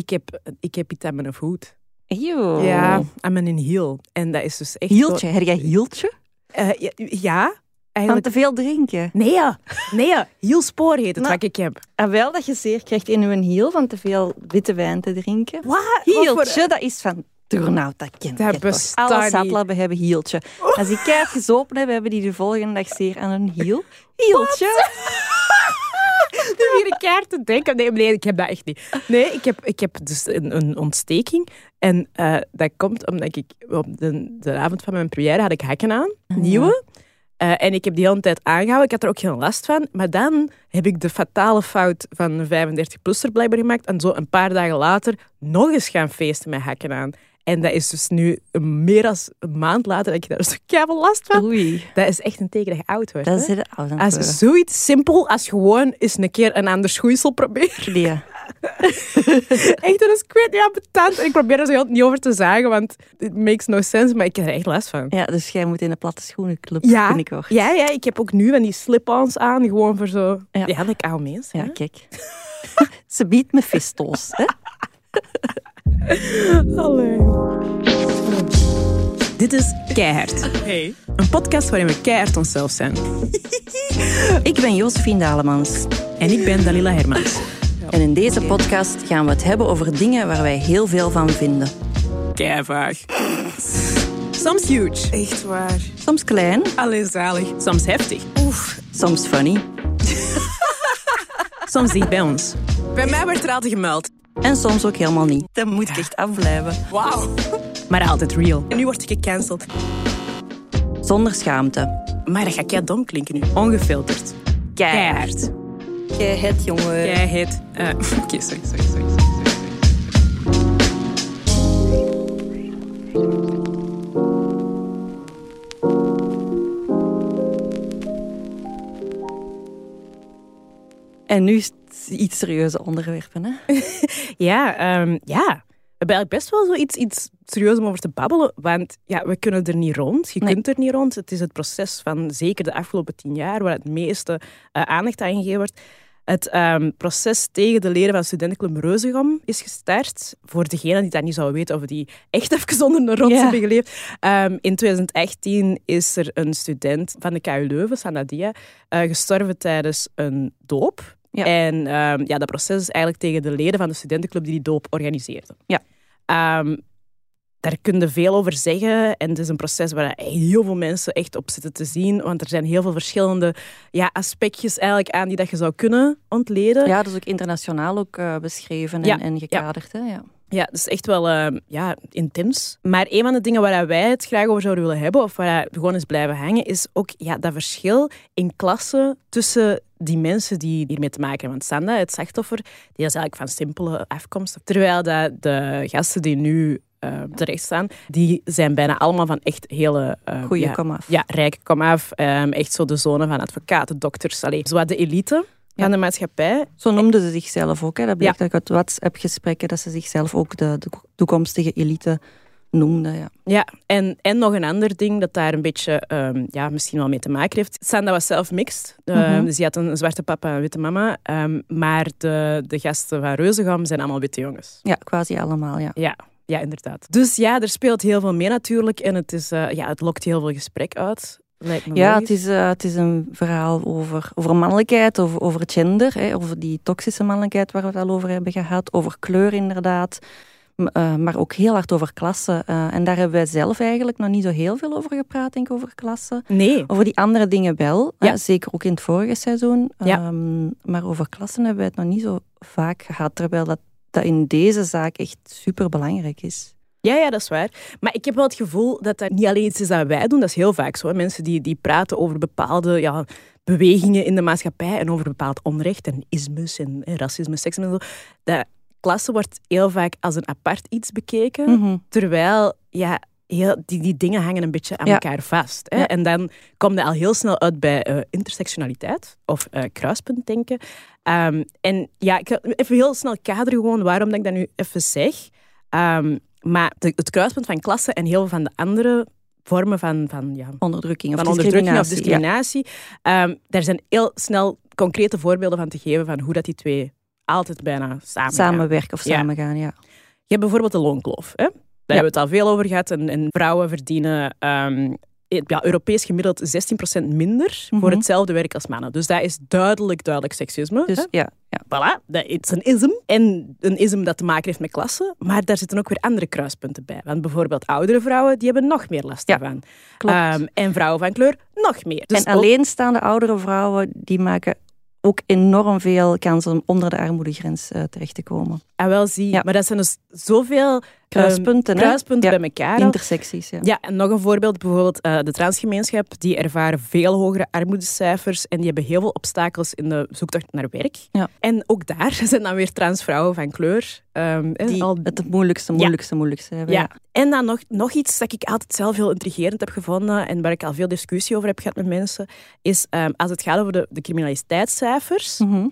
Ik heb, ik heb iets aan mijn voet. Eeuw. Ja, aan mijn hiel. En dat is dus echt... Hieltje. Heb jij hieltje? Eh, ja, ja, Van te veel drinken. Nee, ja. nee, ja. hielspoor heet het Nou, wat ik heb. En wel dat je zeer krijgt in je hiel van te veel witte wijn te drinken. Wat? Hieltje, dat is van turnout, dat kent Dat je Alle niet. zatlabben hebben hieltje. Als die keihard gezopen hebben, hebben die de volgende dag zeer aan een hiel. Hieltje. een keer te denken. Nee, nee, ik heb dat echt niet. Nee, ik heb, ik heb dus een, een ontsteking. En eh, dat komt omdat ik op de, de avond van mijn première had ik hakken aan. Nieuwe. Eh, en ik heb die hele tijd aangehouden. Ik had er ook geen last van. Maar dan heb ik de fatale fout van een 35-plusser blijkbaar gemaakt. En zo een paar dagen later nog eens gaan feesten met hakken aan. En dat is dus nu meer dan een maand later dat ik daar zo keihard last van. Oei, Dat is echt een teken dat je oud wordt. dat hè? is het oud Als worden. zoiets simpel als gewoon eens een keer een ander schoeisel proberen. Ja. Echt, dat is kwijt ja, betant. En ik probeer er zo heel niet over te zagen, want it makes no sense, maar ik heb er echt last van. ja, dus jij moet in de platte schoenenclub Ja, binnenkort. ja, ja, ik heb ook nu van die slip-ons aan, gewoon voor zo... Ja. Ja, like oude mensen. Ja, kijk. Ze biedt me fisto's. Hè? Allee. Dit is Keihard. Hey. Een podcast waarin we keihard onszelf zijn. Ik ben Josephine Dalemans. En ik ben Dalila Hermans. En in deze podcast gaan we het hebben over dingen waar wij heel veel van vinden. Keivaag. Soms huge. Echt waar. Soms klein, Alleen zalig. Soms heftig. soms funny Soms dicht bij ons. Bij mij werd er altijd gemeld. En soms ook helemaal niet. Dat moet ik echt afblijven. Wauw. Maar altijd real. En nu word ik gecanceld. Zonder schaamte. Maar dat gaat kei dom klinken nu. Ongefilterd. Keihard. Jij het, jongen. Keihard. Eh, Oké, sorry, sorry, sorry, sorry, sorry. En nu is het iets serieuze onderwerpen. Hè? Ja, ehm, ja. We hebben eigenlijk best wel zoiets iets serieus om over te babbelen. Want ja, we kunnen er niet rond. Je Nee. kunt er niet rond. Het is het proces van zeker de afgelopen tien jaar waar het meeste eh, aandacht aan gegeven wordt. Het ehm, proces tegen de leden van Studentenclub Reuzegom is gestart. Voor degenen die dat niet zouden weten of die echt even onder een rots hebben geleefd. Ehm, in 2018 is er een student van de KU Leuven, Sanadia, eh gestorven tijdens een doop. Ja. En ehm, ja, dat proces is eigenlijk tegen de leden van de studentenclub die die doop organiseerden. Ja. Ehm, daar kun je veel over zeggen. En het is een proces waar heel veel mensen echt op zitten te zien. Want er zijn heel veel verschillende ja, aspectjes eigenlijk aan die dat je zou kunnen ontleden. Ja, dat is ook internationaal ook eh, beschreven Ja, en, gekaderd. Hè? Ja. Ja, dat is echt wel ehm, ja, intens. Maar een van de dingen waar wij het graag over zouden willen hebben, of waar we gewoon eens blijven hangen, is ook ja, dat verschil in klassen tussen die mensen die hiermee te maken hebben. Want Sanda, het slachtoffer, die is eigenlijk van simpele afkomst. Terwijl dat de gasten die nu eh, terecht staan, die zijn bijna allemaal van echt hele... eh, Goeie ja, komaf. Ja, rijke komaf. ehm echt zo de zonen van advocaten, dokters. Allee, zo de elite Ja. van de maatschappij. Zo noemden ze zichzelf ook. Hè. Dat blijkt Ja. uit WhatsApp-gesprekken, dat ze zichzelf ook de, de toekomstige elite noemden. Ja. Ja, en, en nog een ander ding dat daar een beetje ehm, ja, misschien wel mee te maken heeft. Sanda was zelf mixed. Ehm, Mhm. Dus die had een zwarte papa en een witte mama. Ehm, maar de, de gasten van Reuzegam zijn allemaal witte jongens. ja, quasi allemaal. Ja. Ja, ja, inderdaad. Dus ja, er speelt heel veel mee natuurlijk. En het, is, eh, ja, het lokt heel veel gesprek uit. Lijkt me Ja, het is, eh, het is een verhaal over, over mannelijkheid, over, over gender, hè, over die toxische mannelijkheid waar we het al over hebben gehad, over kleur inderdaad, eh, maar ook heel hard over klassen. Eh, en daar hebben wij zelf eigenlijk nog niet zo heel veel over gepraat, denk ik, over klassen. Nee. Over die andere dingen wel, Ja. eh, zeker ook in het vorige seizoen. Ja. Ehm, maar over klassen hebben wij het nog niet zo vaak gehad, terwijl dat, dat in deze zaak echt super belangrijk is. Ja, ja, dat is waar. Maar ik heb wel het gevoel dat dat niet alleen iets is dat wij doen. Dat is heel vaak zo. hè. Mensen die, die praten over bepaalde ja, bewegingen in de maatschappij en over bepaald onrecht en ismus en, en racisme, seksisme en zo. Dat klasse wordt heel vaak als een apart iets bekeken. Mhm. Terwijl, ja, heel, die, die dingen hangen een beetje aan Ja. elkaar vast. Hè? Ja. En dan komt het al heel snel uit bij eh, intersectionaliteit of eh kruispuntdenken. Ehm, en ja, ik ga even heel snel kaderen gewoon waarom dat ik dat nu even zeg. Ehm, maar de- het kruispunt van klasse en heel veel van de andere vormen van, van, ja, Onderdrukking of van onderdrukking of discriminatie. ja. discriminatie, ehm, daar zijn heel snel concrete voorbeelden van te geven van hoe dat die twee altijd bijna samen. Samenwerken of samengaan, ja. Je hebt bijvoorbeeld de loonkloof. Hè? Daar hebben we het al veel over gehad. En, en vrouwen verdienen ehm, ja, Europees gemiddeld 16% minder voor Mhm. hetzelfde werk als mannen. Dus dat is duidelijk, duidelijk seksisme. Dus hè? ja, ja. Voilà, dat is een ism. En een ism dat te maken heeft met klasse. Maar daar zitten ook weer andere kruispunten bij. Want bijvoorbeeld oudere vrouwen, die hebben nog meer last Ja, daarvan. klopt. Ehm, en vrouwen van kleur, nog meer. Dus en alleenstaande oudere vrouwen, die maken ook enorm veel kans om onder de armoedegrens eh, terecht te komen. Ah, wel zie. Ja. Maar dat zijn dus zoveel Kruispunten, Ja, bij elkaar. Intersecties, ja. Ja, en nog een voorbeeld, bijvoorbeeld eh, de transgemeenschap, die ervaren veel hogere armoedecijfers en die hebben heel veel obstakels in de zoektocht naar werk. Ja. En ook daar zijn dan weer transvrouwen van kleur. ehm, Die al- het het moeilijkste, moeilijkste, moeilijkste hebben. ja. En dan nog, nog iets dat ik altijd zelf heel intrigerend heb gevonden en waar ik al veel discussie over heb gehad met mensen, is ehm, als het gaat over de, de criminaliteitscijfers, Mhm.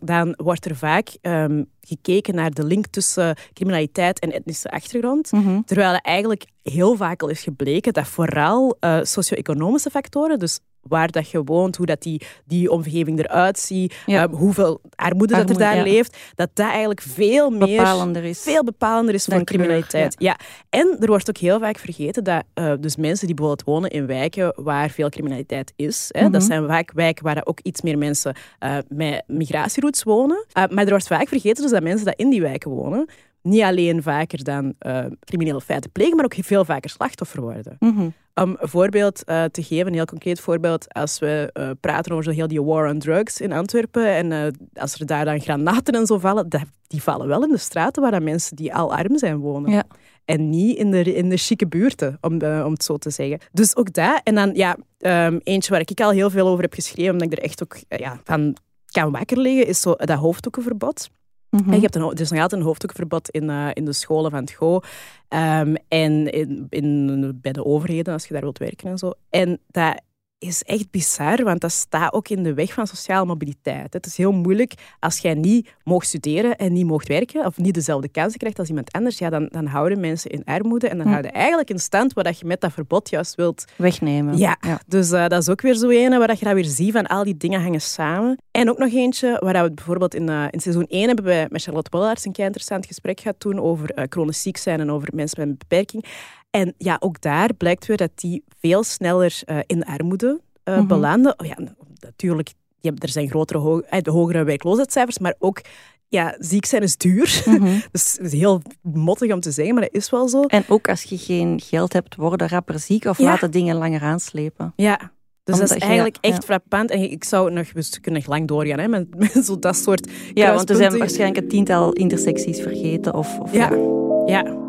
Dan wordt er vaak ehm, gekeken naar de link tussen criminaliteit en etnische achtergrond. Mhm. Terwijl er eigenlijk heel vaak al is gebleken dat vooral eh, socio-economische factoren, dus waar dat je woont, hoe dat die, die omgeving eruit ziet, Ja. eh, hoeveel armoede, dat er daar ja. leeft, dat dat eigenlijk veel meer Bepalender is. veel bepalender is voor kleur, criminaliteit. ja. En er wordt ook heel vaak vergeten dat eh, dus mensen die bijvoorbeeld wonen in wijken waar veel criminaliteit is, hè, dat Mhm. zijn vaak wijken waar ook iets meer mensen eh, met migratieroutes wonen. Eh, maar er wordt vaak vergeten dus dat mensen die in die wijken wonen, niet alleen vaker dan eh, criminele feiten plegen, maar ook veel vaker slachtoffer worden. Mhm. Om een voorbeeld eh, te geven, een heel concreet voorbeeld, als we eh, praten over zo heel die war on drugs in Antwerpen en als er daar dan granaten en zo vallen, die vallen wel in de straten waar dan mensen die al arm zijn wonen. Ja. En niet in de, in de chique buurten, om, om het zo te zeggen. Dus ook dat. En dan ja, ehm, eentje waar ik al heel veel over heb geschreven, omdat ik er echt ook ja, van kan wakker liggen, is zo dat hoofddoekenverbod. Mhm. En je hebt een, er is nog altijd een hoofddoekverbod in, eh, in de scholen van het GO. Ehm, en in, in, bij de overheden, als je daar wilt werken en zo. En dat is echt bizar, want dat staat ook in de weg van sociale mobiliteit. Het is heel moeilijk als jij niet mocht studeren en niet mocht werken, of niet dezelfde kansen krijgt als iemand anders, ja, dan, dan houden mensen in armoede en dan Hm. houden eigenlijk in stand wat je met dat verbod juist wilt Wegnemen. ja, dus eh, dat is ook weer zo een waar dat je dat weer ziet van al die dingen hangen samen. En ook nog eentje waar dat we bijvoorbeeld in, eh, in seizoen 1 hebben we met Charlotte Bollaerts een kei interessant gesprek gehad toen over eh, chronisch ziek zijn en over mensen met een beperking. En ja, ook daar blijkt weer dat die veel sneller eh, in armoede eh, Mhm. belanden. Oh, ja, natuurlijk, je hebt, er zijn grotere, ho- eh, de hogere werkloosheidscijfers, maar ook ja, ziek zijn is duur. Mhm. Dus het is heel mottig om te zeggen, maar dat is wel zo. En ook als je geen geld hebt, worden rapper ziek of Ja. laten dingen langer aanslepen. Ja. Dus dat is je- eigenlijk echt ja. frappant. En ik zou nog, we kunnen nog lang doorgaan hè, met, met zo dat soort Ja, want er zijn waarschijnlijk een tiental intersecties vergeten. Of, of Ja, ja.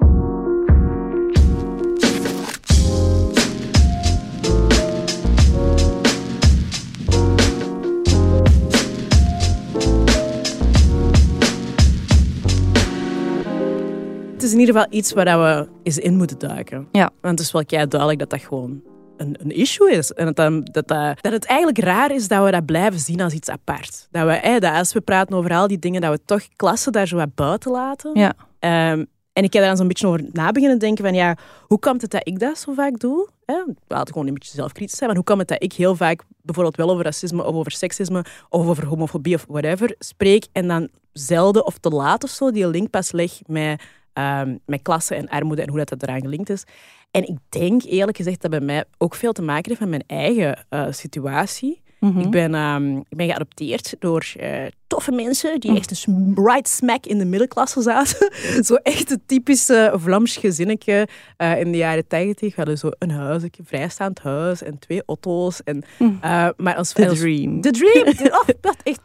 Het is in ieder geval iets waar we eens in moeten duiken. Ja. Want het is wel kei duidelijk dat dat gewoon een, een issue is. En dat, dan- dat, dat, dat het eigenlijk raar is dat we dat blijven zien als iets apart. Dat, we, hè, dat als we praten over al die dingen, dat we toch klassen daar zo wat buiten laten. Ja. Ehm, en ik heb daar dan zo'n beetje over na beginnen denken van ja, hoe komt het dat ik dat zo vaak doe? Hè? Laat gewoon een beetje zelfkritisch zijn. Maar hoe komt het dat ik heel vaak bijvoorbeeld wel over racisme of over seksisme of over homofobie of whatever spreek en dan zelden of te laat of zo die link pas leg met, ehm, met klasse en armoede en hoe dat, dat eraan gelinkt is. En ik denk eerlijk gezegd dat bij mij ook veel te maken heeft met mijn eigen eh, situatie. Mhm. Ik, ben, ehm, ik ben geadopteerd door eh, toffe mensen die Mm. echt een right smack in de middenklasse zaten. zo echt het typische Vlaams gezinnetje eh, in de jaren tachtig. We hadden zo een huis, een vrijstaand huis en twee auto's. En, Mm. eh, maar als, The als- dream. The dream. Oh, dat echt.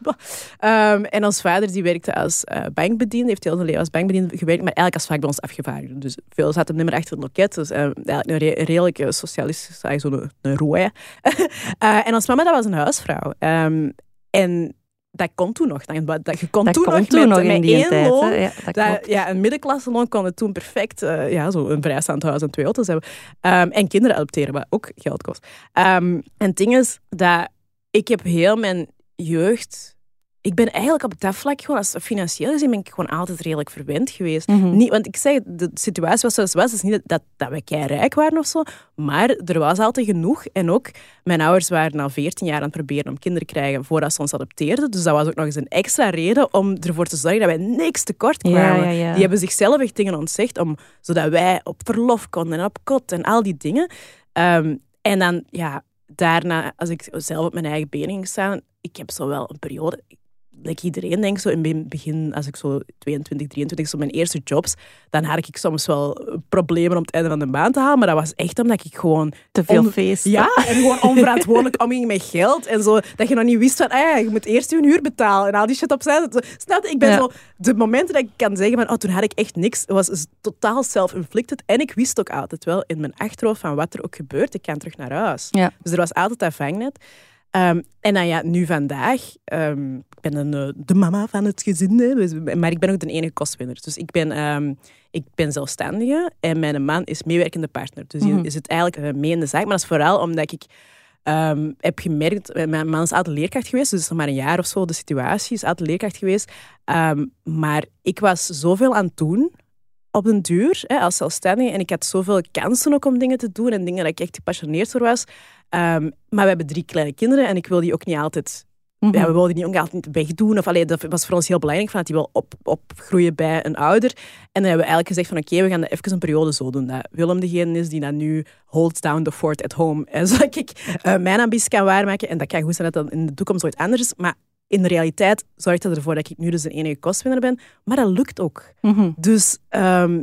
Ehm, en ons vader die werkte als eh, bankbediende, heeft heel zijn leven als bankbediende gewerkt, maar eigenlijk als vaak bij ons afgevaardigde. Dus veel zat hem niet meer achter het loket. Dus eigenlijk een, re- een redelijke socialistische, eigenlijk zo'n een. Eh, en ons mama dat was een huisvrouw. Ehm, en dat kon toen nog. Dat, dat, je kon dat toen kon nog toen met, nog in met één tijd. loon. Ja, dat ja, een middenklasse loon kon het toen perfect, eh, ja, zo een vrijstaand huis en twee auto's hebben. Ehm, en kinderen adopteren, wat ook geld kost. Ehm, en het ding is dat ik heb heel mijn jeugd ik ben eigenlijk op dat vlak gewoon, als financieel gezien, ben ik gewoon altijd redelijk verwend geweest. Mhm. Niet, want ik zeg, de situatie was zoals het was. Het is niet dat, dat we kei rijk waren of zo, maar er was altijd genoeg. En ook, mijn ouders waren al 14 jaar aan het proberen om kinderen te krijgen voordat ze ons adopteerden. Dus dat was ook nog eens een extra reden om ervoor te zorgen dat wij niks tekort kwamen. ja, ja. Die hebben zichzelf echt dingen ontzegd, om, zodat wij op verlof konden en op kot en al die dingen. Ehm, en dan, ja, daarna, als ik zelf op mijn eigen benen ging staan, ik heb zo wel een periode, like iedereen denk zo in het begin, als ik zo 22, 23, zo mijn eerste jobs, dan had ik soms wel problemen om het einde van de maand te halen, maar dat was echt omdat ik gewoon... Te veel feest. Ja, en gewoon onverantwoordelijk omging met geld en zo, dat je nog niet wist van, ah ja, je moet eerst je huur betalen en al die shit opzij. Snap je? Ik ben Ja. zo, de momenten dat ik kan zeggen van, oh, toen had ik echt niks, het was totaal self-inflicted en ik wist ook altijd wel in mijn achterhoofd van wat er ook gebeurt, ik kan terug naar huis. Ja. Dus er was altijd dat vangnet. Ehm, en dan ja, nu vandaag, ehm, ik ben een, eh, de mama van het gezin, hè, dus- maar ik ben ook de enige kostwinner. Dus ik ben, ehm, ik ben zelfstandige en mijn man is meewerkende partner. Dus die Mhm. is het eigenlijk eh, mee in de zaak. Maar dat is vooral omdat ik heb gemerkt, eh, mijn man is altijd leerkracht geweest, dus het is nog maar een jaar of zo de situatie, is altijd leerkracht geweest. Maar ik was zoveel aan het doen op den duur hè, als zelfstandige en ik had zoveel kansen ook om dingen te doen en dingen dat ik echt gepassioneerd voor was. Ehm, maar we hebben drie kleine kinderen en ik wil die ook niet altijd Mhm. ja, we wilden die ook altijd wegdoen. Of, allee, dat was voor ons heel belangrijk, van dat die wel op, opgroeien bij een ouder. En dan hebben we eigenlijk gezegd van oké, we gaan dat even een periode zo doen. Dat Willem degene is die dan nu holds down the fort at home. En zodat ik eh, mijn ambitie kan waarmaken. En dat kan goed zijn dat dat in de toekomst ooit anders is. Maar in de realiteit zorgt dat ervoor dat ik nu dus de enige kostwinner ben. Maar dat lukt ook. Mhm. Dus ehm,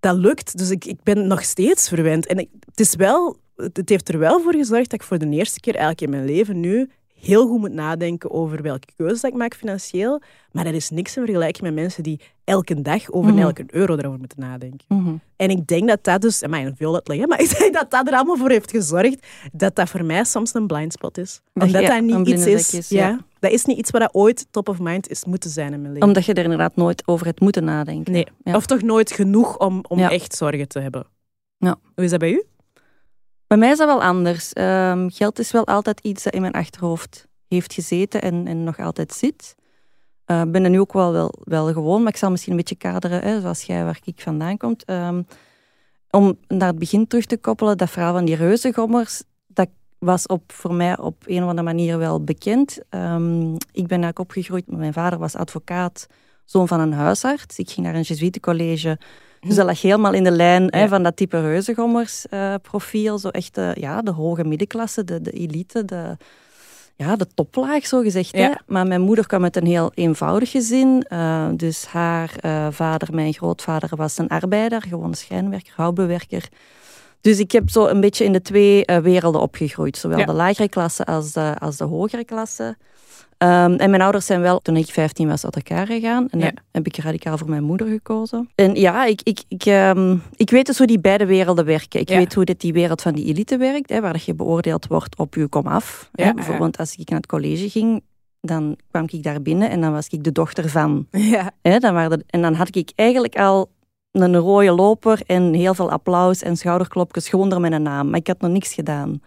dat lukt. Dus ik, ik ben nog steeds verwend. En ik- het, is wel, het heeft er wel voor gezorgd dat ik voor de eerste keer eigenlijk in mijn leven nu heel goed moet nadenken over welke keuzes dat ik maak financieel. Maar dat is niks in vergelijking met mensen die elke dag over Mhm. elke euro erover moeten nadenken. Mhm. En ik denk dat dat dus, amai, een veel uitleggen, maar ik denk dat dat er allemaal voor heeft gezorgd dat dat voor mij soms een blind spot is. Dat Omdat je- dat een niet iets is, ja. ja. Dat is niet iets wat dat ooit top of mind is moeten zijn in mijn leven. Omdat je er inderdaad nooit over hebt moeten nadenken. Nee, Ja. of toch nooit genoeg om, om Ja. echt zorgen te hebben. Ja. Hoe is dat bij u? Bij mij is dat wel anders. Ehm, geld is wel altijd iets dat in mijn achterhoofd heeft gezeten en, en nog altijd zit. Eh, Ik ben er nu ook wel, wel, gewoon, maar ik zal misschien een beetje kaderen, hè, zoals jij waar ik vandaan komt. Ehm, om naar het begin terug te koppelen, dat verhaal van die reuzengommers, dat was op, voor mij op een of andere manier wel bekend. Ehm, ik ben eigenlijk opgegroeid, mijn vader was advocaat, zoon van een huisarts. Ik ging naar een Jesuitencollege, dus dat lag helemaal in de lijn hè, van dat type reuzengommers eh, profiel. Zo echt de, ja, de hoge middenklasse, de, de elite, de, ja, de toplaag zo gezegd. Hè? Maar mijn moeder kwam uit een heel eenvoudig gezin. Eh, dus haar eh, vader, mijn grootvader, was een arbeider, gewoon schijnwerker, houtbewerker. Dus ik heb zo een beetje in de twee eh, werelden opgegroeid. Zowel Ja. de lagere klasse als de, als de hogere klasse. Ehm, en mijn ouders zijn wel, toen ik 15 was, uit elkaar gegaan. En Ja. dan heb ik radicaal voor mijn moeder gekozen. En ja, ik, ik, ik, ehm, ik weet dus hoe die beide werelden werken. Ik Ja. weet hoe dit die wereld van die elite werkt, hè, waar dat je beoordeeld wordt op je komaf. Ja, hè. ja. Bijvoorbeeld als ik naar het college ging, dan kwam ik daar binnen en dan was ik de dochter van. Ja. Hè, dan waren de- en dan had ik eigenlijk al een rode loper en heel veel applaus en schouderklopjes gewoon door mijn naam. Maar ik had nog niks gedaan.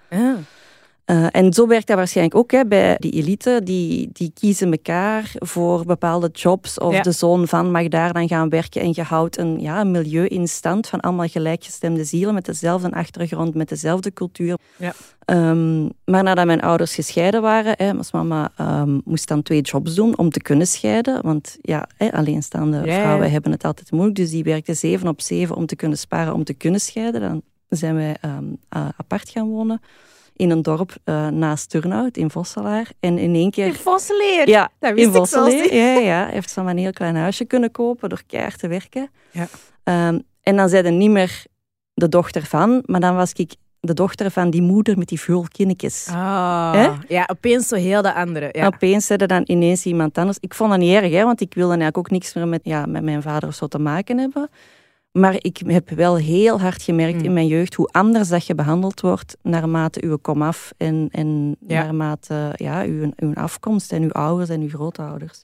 Eh, en zo werkt dat waarschijnlijk ook hè, bij die elite. Die, die kiezen elkaar voor bepaalde jobs. Of Ja. de zoon van mag daar dan gaan werken. En je houdt een, ja, een milieu in stand van allemaal gelijkgestemde zielen. Met dezelfde achtergrond, met dezelfde cultuur. Ja. Ehm, maar nadat mijn ouders gescheiden waren, hè, mama ehm, moest dan twee jobs doen om te kunnen scheiden. Want ja, hè, alleenstaande vrouwen hebben het altijd moeilijk. Dus die werkte zeven op zeven om te kunnen sparen, om te kunnen scheiden. Dan zijn wij ehm, a- apart gaan wonen in een dorp eh, naast Turnhout in Vosselaar. En in één keer... Vosseleer. Ja, dat wist in Vosselaar. Ja, ja, hij heeft zo maar een heel klein huisje kunnen kopen door keihard te werken. Ja. Ehm, en dan zei hij niet meer de dochter van, maar dan was ik de dochter van die moeder met die veel kindertjes. Ah, Hè? ja, opeens zo heel de andere. Ja. Opeens zeiden dan ineens iemand anders. Ik vond dat niet erg, hè, want ik wilde eigenlijk ook niks meer met, ja, met mijn vader of zo te maken hebben. Maar ik heb wel heel hard gemerkt Mm. in mijn jeugd hoe anders dat je behandeld wordt naarmate uw komaf en, en Ja. naarmate ja, uw, uw afkomst en uw ouders en uw grootouders.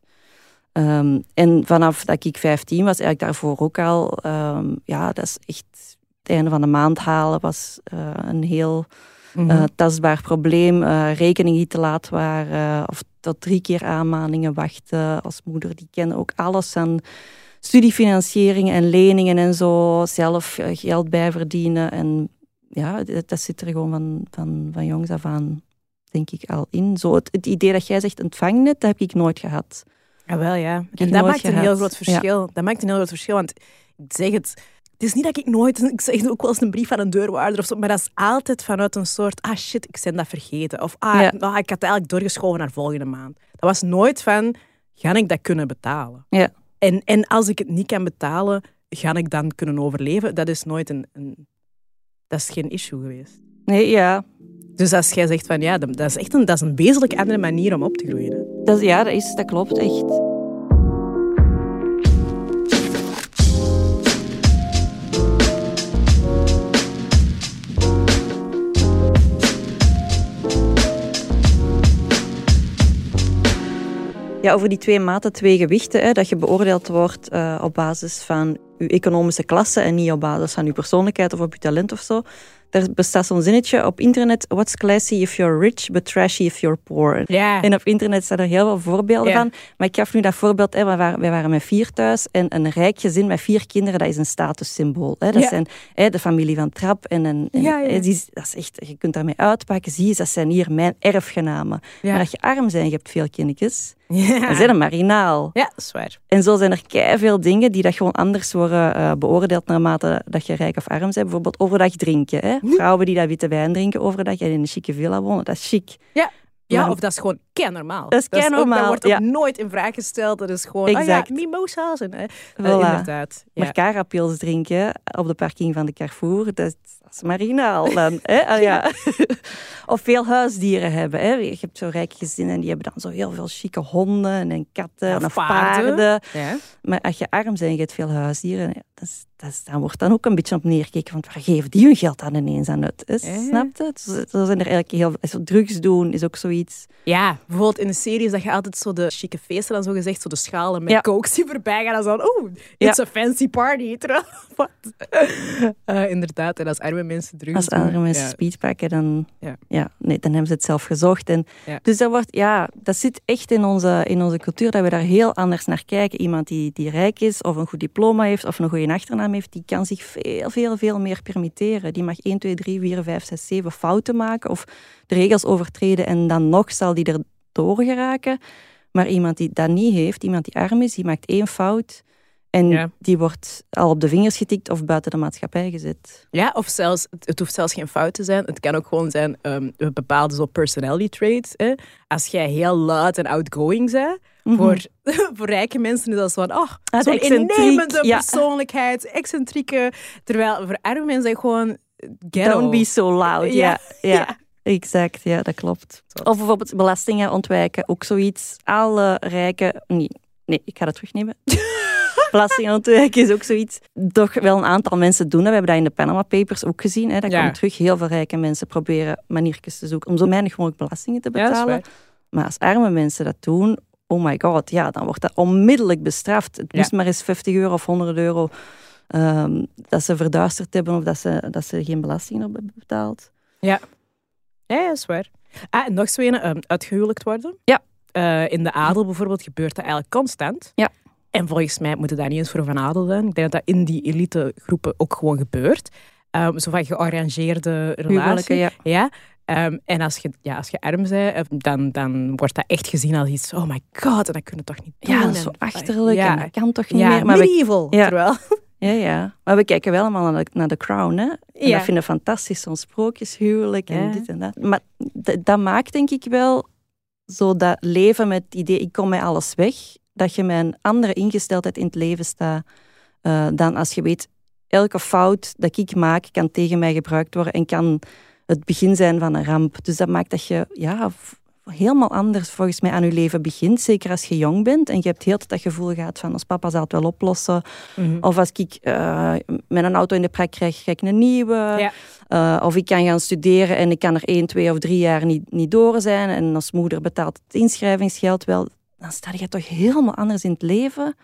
Ehm, en vanaf dat ik 15 was, eigenlijk daarvoor ook al, ehm, ja, dat is echt het einde van de maand halen was eh, een heel Mhm. eh, tastbaar probleem, eh rekeningen die te laat waren of tot drie keer aanmaningen wachten als moeder. Die kennen ook alles aan studiefinanciering en leningen en zo, zelf eh, geld bij verdienen. En ja, dat, zit er gewoon van, van, van jongs af aan, denk ik, al in. Zo het, het idee dat jij zegt ontvangnet, dat heb ik nooit gehad. Ja, wel ja. En dat maakt een heel groot verschil. Dat maakt een heel groot verschil, want ik zeg het... Het is niet dat ik nooit... Ik zeg ook wel eens een brief aan een deurwaarder of zo, maar dat is altijd vanuit een soort... Ah, shit, ik ben dat vergeten. Of ah, Ja. ah, ik had het eigenlijk doorgeschoven naar volgende maand. Dat was nooit van, ga ik dat kunnen betalen? Ja. En, en als ik het niet kan betalen, ga ik dan kunnen overleven? Dat is nooit een... een dat is geen issue geweest. Nee, ja. Dus als jij zegt van ja, dat is echt een, dat is een wezenlijk andere manier om op te groeien. hè. Dat, is- ja, dat, is, dat klopt echt. Ja, over die twee maten, twee gewichten, hè, dat je beoordeeld wordt eh, op basis van je economische klasse en niet op basis van je persoonlijkheid of op je talent of zo. Er bestaat zo'n zinnetje op internet, what's classy if you're rich, but trashy if you're poor. Ja. En op internet staan er heel veel voorbeelden van. Maar ik gaf nu dat voorbeeld, hè, wij, waren, wij waren met vier thuis en een rijk gezin met vier kinderen, dat is een statussymbool. Hè. Dat zijn hè, de familie van Trap en, een, en Ja, die, dat is echt, je kunt daarmee uitpakken. Zie je, dat zijn hier mijn erfgenamen. Ja. Maar als je arm bent en je hebt veel kindjes, Ja. dan zijn een marginaal. Ja, dat is waar. En zo zijn er veel dingen die dat gewoon anders worden eh, beoordeeld naarmate dat je rijk of arm bent. Bijvoorbeeld overdag drinken. Hè? Vrouwen die dat witte wijn drinken overdag en in een chique villa wonen, dat is chic. Ja, ja Maar- of dat is gewoon kei normaal. Dat is ook- keinormaal, Dat wordt ook ja. nooit in vraag gesteld. Dat is gewoon, Exact. ah ja, mimosa's. En. Eh, Voilà. inderdaad. Ja. Maar carapils drinken op de parking van de Carrefour, dat is, dat is marginaal dan. Hè? Ah, ja. of veel huisdieren hebben. Hè? Je hebt zo rijke gezinnen en die hebben dan zo heel veel chique honden en katten of paarden. paarden. Ja. Maar als je arm bent en je hebt veel huisdieren, ja, dat is, dan wordt dan ook een beetje op neergekeken. Want waar geven die hun geld aan ineens aan uit? Is, Ja. Snap je? Zo, zo zijn er eigenlijk heel zo drugs doen is ook zoiets. Ja, bijvoorbeeld in de series dat je altijd zo de chique feesten dan zo gezegd, zo de schalen met Ja. coke die voorbij gaan. En dan zo, oeh, it's a fancy party. Wat? Eh, inderdaad, en als arme mensen drugs Als doen, andere mensen ja. speed pakken, dan, Ja. ja. nee, dan hebben ze het zelf gezocht. En, Ja. Dus dat, wordt, ja, dat zit echt in onze, in onze cultuur, dat we daar heel anders naar kijken. Iemand die, die rijk is, of een goed diploma heeft, of een goede achternaam heeft, die kan zich veel, veel, veel meer permitteren. Die mag 1, 2, 3, 4, 5, 6, 7 fouten maken, of de regels overtreden, en dan nog zal die er doorgeraken. Maar iemand die dat niet heeft, iemand die arm is, die maakt één fout... En Ja. die wordt al op de vingers getikt of buiten de maatschappij gezet. Ja, of zelfs, het, hoeft zelfs geen fout te zijn. Het kan ook gewoon zijn ehm, een bepaalde zo personality traits. Hè. Als jij heel luid en outgoing bent, voor, voor rijke mensen is dat zo van, oh, Ah, zo'n innemende ja. persoonlijkheid, excentrieke. Terwijl voor arme mensen is gewoon ghetto. Don't be so loud. Ja. Ja, ja. exact. Ja, dat klopt. Of bijvoorbeeld belastingen ontwijken, ook zoiets. Alle rijken... Nee, nee ik ga dat terugnemen. belastingen ontwijken is ook zoiets. Toch wel een aantal mensen doen dat. We hebben dat in de Panama Papers ook gezien. Hè. Dat Ja. komt terug. Heel veel rijke mensen proberen maniertjes te zoeken om zo weinig mogelijk belastingen te Ja, betalen. waar. maar als arme mensen dat doen, oh my god, ja, dan wordt dat onmiddellijk bestraft. Het Ja. moest maar eens 50 euro of 100 euro ehm, dat ze verduisterd hebben of dat ze, dat ze geen belasting op hebben betaald. Ja, ja, dat is waar. Ah, en nog zo een, um, uitgehuwelijkt worden. Ja. Eh, in de adel bijvoorbeeld gebeurt dat eigenlijk constant. Ja. En volgens mij moet het daar niet eens voor van adel zijn. Ik denk dat dat in die elitegroepen ook gewoon gebeurt. Um, zo van gearrangeerde relatie. Huwelijken, ja. Ja. Ehm, en als je, ja, als je arm bent, eh, dan, dan wordt dat echt gezien als iets... Oh my god, en dat kun je toch niet doen? Ja, dat is zo achterlijk Ja, en dat kan toch niet ja meer. Maar we, medieval. Ja. Terwijl... ja, ja. maar we kijken wel allemaal naar de, naar de Crown. Hè? En dat vinden we fantastisch, zo'n sprookjeshuwelijk en dit en dat. Maar dat maakt denk ik wel zo dat leven met het idee, ik kom met alles weg, dat je met een andere ingesteldheid in het leven staat eh, dan als je weet, elke fout dat ik maak kan tegen mij gebruikt worden en kan het begin zijn van een ramp. Dus dat maakt dat je ja, helemaal anders volgens mij aan je leven begint. Zeker als je jong bent en je hebt heel dat gevoel gehad van als papa zal het wel oplossen. Mhm. Of als ik eh, met een auto in de prak krijg, ga ik een nieuwe. Ja. Eh, of ik kan gaan studeren en ik kan er één, twee of drie jaar niet, niet door zijn. En als moeder betaalt het inschrijvingsgeld wel. Dan sta je toch helemaal anders in het leven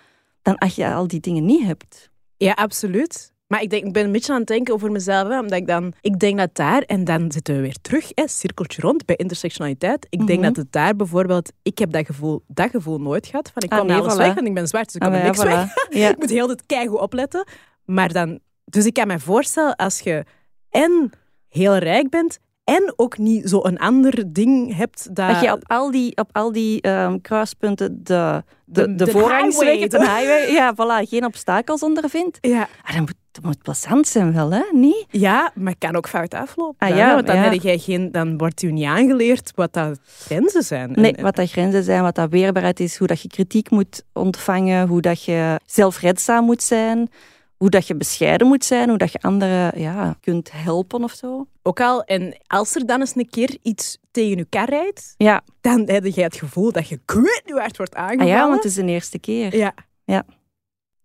dan als je al die dingen niet hebt. Ja, absoluut. Maar ik, denk, ik ben een beetje aan het denken over mezelf. Hè, omdat ik dan... Ik denk dat daar... En dan zitten we weer terug, hè, cirkeltje rond, bij intersectionaliteit. Ik denk Mhm. dat het daar bijvoorbeeld... Ik heb dat gevoel, dat gevoel nooit gehad. Van ik Ah, kom nee, alles voilà. weg, want ik ben zwart, dus ik Ah, kom maar niks weg. voilà. Ja. Ik moet heel het keigoed opletten. Maar dan... Dus ik kan me voorstellen, als je en heel rijk bent, en ook niet zo een ander ding hebt dat... Dat je op al die, op al die ehm, kruispunten de, de, De- de, de voorrangsweg, highway. de highway, ja, voilà, geen obstakels ondervindt. Ja, Ah, dat, moet, dat moet plezant zijn wel, hè? Niet? ja, maar het kan ook fout aflopen. Ah, dan, ja, want dan, ja. heb jij geen, dan wordt je niet aangeleerd wat dat grenzen zijn. Nee, En- wat dat grenzen zijn, wat dat weerbaarheid is, hoe dat je kritiek moet ontvangen, hoe dat je zelfredzaam moet zijn, hoe dat je bescheiden moet zijn, hoe dat je anderen ja, kunt helpen of zo. Ook al, en als er dan eens een keer iets tegen je kar rijdt, Ja, dan heb je het gevoel dat je kwijt wordt ah aangevallen. ja want het is de eerste keer. Ja. Ja.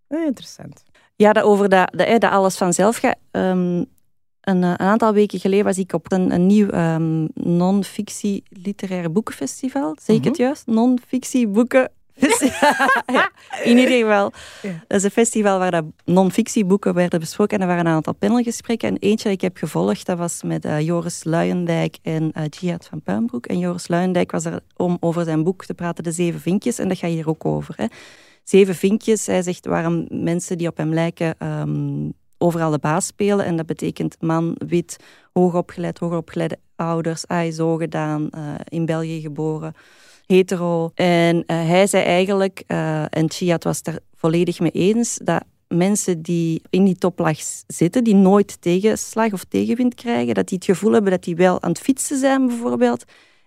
Eh, interessant. Ja, dat over dat, dat, dat alles vanzelf gaat. Ehm, een, eh, een aantal weken geleden was ik op een, een nieuw ehm, non-fictie literaire boekenfestival. Zeg ik het juist? Non-fictie boekenfestival. ja, in ieder geval. Ja. Dat is een festival waar dat non-fictie boeken werden besproken. En er waren een aantal panelgesprekken. En eentje dat ik heb gevolgd, dat was met eh, Joris Luijendijk en eh Jihad van Puinbroek. En Joris Luijendijk was er om over zijn boek te praten, De Zeven Vinkjes. En dat gaat hier ook over. Hè. Zeven vinkjes, hij zegt waarom mensen die op hem lijken ehm, overal de baas spelen. En dat betekent man, wit, hoogopgeleid, hogeropgeleide ouders, ai, zo gedaan, eh, in België geboren, hetero. En eh, hij zei eigenlijk, eh, en Chiat was daar volledig mee eens, dat mensen die in die toplaag zitten, die nooit tegenslag of tegenwind krijgen, dat die het gevoel hebben dat die wel aan het fietsen zijn bijvoorbeeld,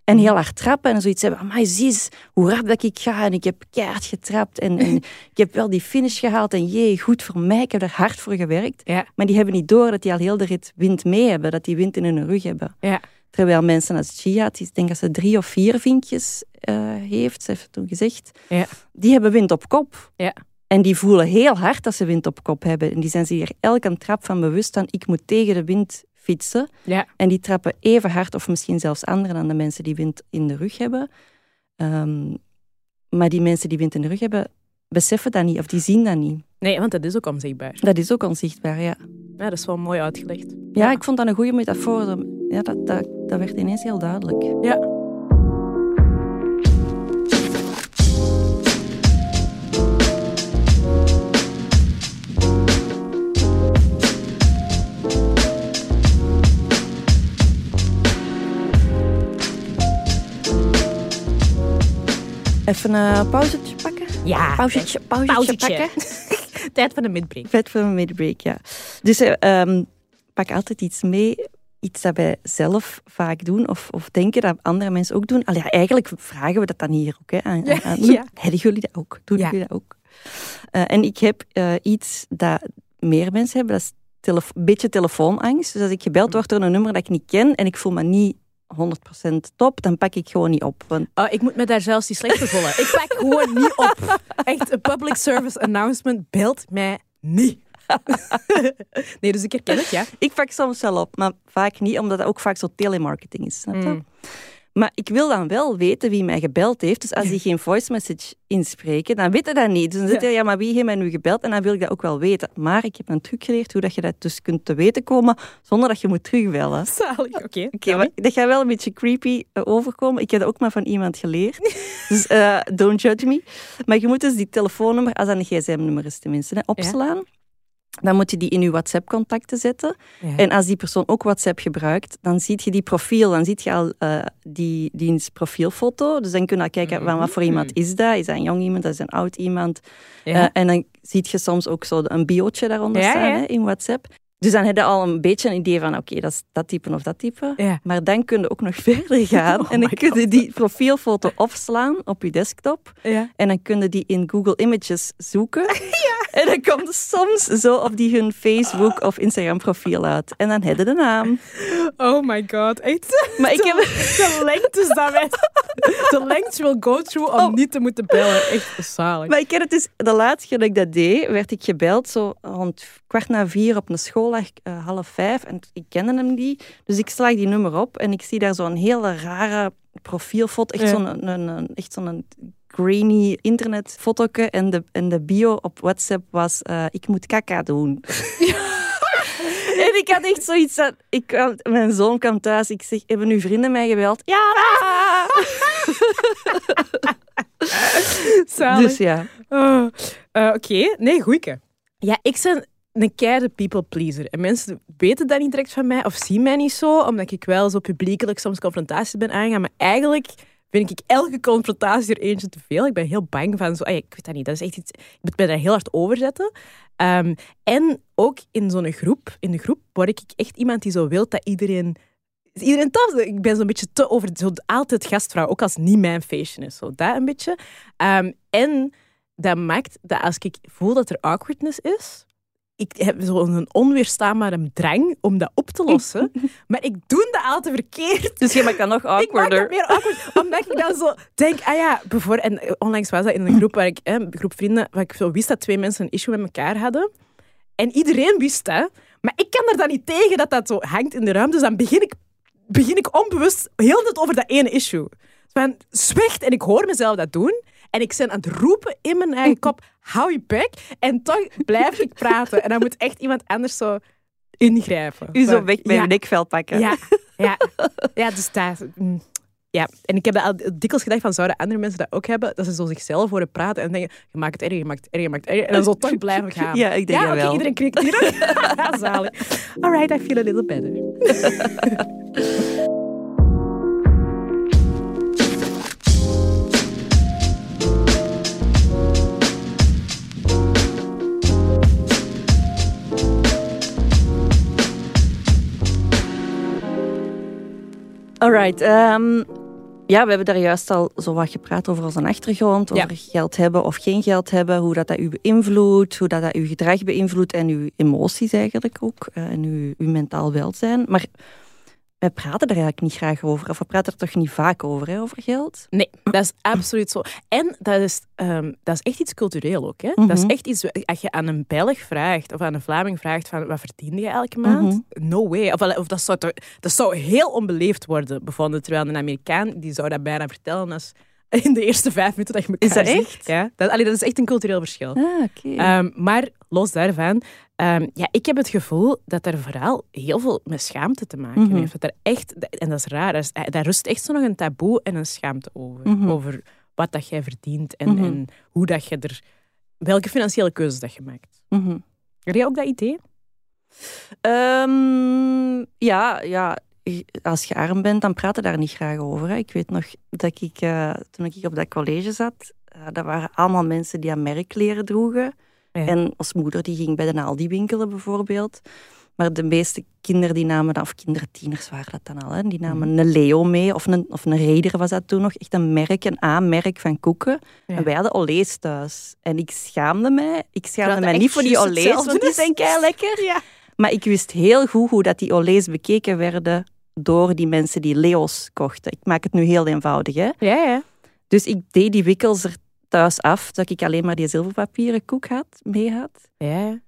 en heel hard trappen en zoiets hebben. Maar zie eens hoe rap dat ik ga en ik heb keihard getrapt en, en ik heb wel die finish gehaald en jee, goed voor mij, ik heb er hard voor gewerkt. Ja. Maar die hebben niet door dat die al heel de rit wind mee hebben, dat die wind in hun rug hebben. Ja. Terwijl mensen als Chia, die ik denk dat ze drie of vier vinkjes eh, heeft, ze heeft het toen gezegd, Ja. die hebben wind op kop. Ja. En die voelen heel hard dat ze wind op kop hebben. En die zijn zich er elke trap van bewust van, ik moet tegen de wind fietsen. Ja. En die trappen even hard, of misschien zelfs anderen dan de mensen die wind in de rug hebben. Ehm, maar die mensen die wind in de rug hebben, beseffen dat niet, of die zien dat niet. Nee, want dat is ook onzichtbaar. Dat is ook onzichtbaar, ja. Ja, dat is wel mooi uitgelegd. Ja, ik vond dat een goede metafoor. Ja, dat, dat, dat werd ineens heel duidelijk. Ja. Even een pauzetje pakken? Ja. Pauzetje, pauzetje, Pauzetje. pakken? Tijd van de midbreak. Vet voor een midbreak, ja. Dus ehm, pak altijd iets mee, iets dat wij zelf vaak doen of, of denken dat andere mensen ook doen. Ja, eigenlijk vragen we dat dan hier ook. Hè, aan, Ja, aan- ja. Hebben jullie dat ook? Doen Ja. jullie dat ook? Eh, en ik heb eh, iets dat meer mensen hebben, dat is een beetje telefoonangst. Dus als ik gebeld word door een nummer dat ik niet ken en ik voel me niet 100% top, dan pak ik gewoon niet op. Want Oh, ik moet me daar zelfs die slecht voelen. Ik pak gewoon niet op. Echt, een public service announcement belt mij niet. nee, dus ik herken het, ja. ik pak soms wel op, maar vaak niet, omdat dat ook vaak zo telemarketing is. Snap je? Mm. Maar ik wil dan wel weten wie mij gebeld heeft. Dus als die geen voice message inspreken, dan weet dat niet. Dus dan zit je, ja, maar wie heeft mij nu gebeld? En dan wil ik dat ook wel weten. Maar ik heb een truc geleerd hoe dat je dat dus kunt te weten komen zonder dat je moet terugbellen. Zalig, oké. Oké, dat gaat wel een beetje creepy eh, overkomen. Ik heb dat ook maar van iemand geleerd. Dus eh, don't judge me. Maar je moet dus die telefoonnummer, als dat een gsm-nummer is tenminste, hè, opslaan. Dan moet je die in je WhatsApp-contacten zetten. Ja. En als die persoon ook WhatsApp gebruikt, dan zie je die profiel, dan zie je al eh, die, diens profielfoto. Dus dan kun je al kijken, van wat voor iemand is dat? Is dat een jong iemand, dat is een oud iemand? Ja. Eh, en dan zie je soms ook zo een biootje daaronder Ja, staan. Hè, in WhatsApp. Dus dan heb je al een beetje een idee van, oké, dat is dat type of dat type. Ja. Maar dan kun je ook nog verder gaan. Oh en dan kun je die profielfoto opslaan op je desktop. ja. En dan kun je die in Google Images zoeken. En dan komt er soms zo op die hun Facebook of Instagram profiel uit. En dan heb je de naam. Oh my god, echt. Maar ik heb... De lengtes dat wij... De lengtes will go through om Oh. niet te moeten bellen. Echt zalig. Maar ik heb het dus, de laatste keer dat ik dat deed, werd ik gebeld zo rond kwart na vier op een schooldag, eh, half vijf. En ik kende hem niet. Dus ik slag die nummer op en ik zie daar zo'n hele rare profielfoto. Echt Ja. zo'n een, een, echt zo'n grainy internetfotoke. En de, en de bio op WhatsApp was, eh, ik moet kaka doen. En ik had echt zoiets van... Ik kwam, mijn zoon kwam thuis. Ik zeg, hebben uw vrienden mij gebeld? Ja! Zalig. Dus ja. Oh, eh, Oké, nee, goeieke. Ja, ik ben een keiharde people pleaser. En mensen weten dat niet direct van mij of zien mij niet zo, omdat ik wel zo publiekelijk soms confrontaties ben aangegaan. Maar eigenlijk vind ik elke confrontatie er eentje te veel. Ik ben heel bang van zo... ik weet dat niet, dat is echt iets... Ik moet mij daar heel hard over zetten. Ehm, en ook in zo'n groep, in de groep, word ik echt iemand die zo wil dat iedereen... Iedereen tof. Ik ben zo'n beetje te over... Zo altijd gastvrouw, ook als het niet mijn feestje is. Zo, dat een beetje. Ehm, en dat maakt dat als ik voel dat er awkwardness is, ik heb zo'n onweerstaanbare drang om dat op te lossen. maar ik doe dat altijd verkeerd. Dus je maakt dat nog Ik maak awkwarder. meer awkward, omdat ik dan zo denk, ah ja, bijvoorbeeld, en eh, onlangs was dat in een groep waar ik, een groep vrienden, waar ik zo wist dat twee mensen een issue met elkaar hadden. En iedereen wist dat, maar ik kan er dan niet tegen dat dat zo hangt in de ruimte. Dus dan begin ik, begin ik onbewust heel net over dat ene issue. Van, zwicht, en ik hoor mezelf dat doen. En ik ben aan het roepen in mijn eigen kop, hou je bek. En toch blijf ik praten. En dan moet echt iemand anders zo ingrijpen. U zo weg bij ja, nekvel pakken. ja, ja, ja, dus mm, Ja, en ik heb dat al dikwijls gedacht van, zouden andere mensen dat ook hebben? Dat ze zo zichzelf horen praten en denken, je maakt het erger, je maakt het erger, je maakt het erger. En dan zo toch blijven gaan. Ja, ik denk ja, oké, wel. iedereen knikt hier. Ja, zalig. All right, I feel a little better. Alright. ehm, ja, we hebben daar juist al zo wat gepraat over onze achtergrond, Ja. over geld hebben of geen geld hebben, hoe dat, dat u beïnvloedt, hoe dat, dat uw gedrag beïnvloedt en uw emoties eigenlijk ook, eh, en uw, uw mentaal welzijn. Maar wij praten er eigenlijk niet graag over, of we praten er toch niet vaak over, hè, over geld? Nee, dat is absoluut zo. En dat is, ehm, dat is echt iets cultureel ook. Hè? Dat is Mhm. echt iets, als je aan een Belg vraagt of aan een Vlaming vraagt van wat verdien je elke maand? No way. Of, of dat, zou, toch- dat zou heel onbeleefd worden bevonden. Terwijl een Amerikaan die zou dat bijna vertellen als in de eerste vijf minuten dat je elkaar Is dat ziet. echt? Ja, dat, allee, dat is echt een cultureel verschil. Ah, oké. Ehm, maar los daarvan, ehm, ja, ik heb het gevoel dat er vooral heel veel met schaamte te maken Mhm. heeft. Dat er echt, en dat is raar, is- eh, daar rust echt zo nog een taboe en een schaamte over. Mhm. Over wat dat jij verdient en, Mhm. en hoe dat je er, welke financiële keuzes dat je maakt. Heb jij ook dat idee? Ehm, ja, ja, als je arm bent, dan praat je daar niet graag over. Hè. Ik weet nog dat ik, eh, toen ik op dat college zat, eh, dat waren allemaal mensen die aan merkkleren droegen. Ja. En als moeder, die ging bij de Aldi winkelen bijvoorbeeld. Maar de meeste kinderen die namen, dan- of kinderen, tieners waren dat dan al, hè, die namen Mhm. een Leo mee, of een, of een Raider was dat toen nog, echt een merk, een A-merk van koeken. Ja. En wij hadden Olés thuis. En ik schaamde mij. Ik schaamde mij niet voor die Olés, want die zijn kei lekker. Ja. Maar ik wist heel goed hoe dat die Olés bekeken werden door die mensen die Leo's kochten. Ik maak het nu heel eenvoudig. Hè? Ja, ja. Dus ik deed die wikkels er thuis af, dat ik alleen maar die zilverpapieren koek had, mee had. ja.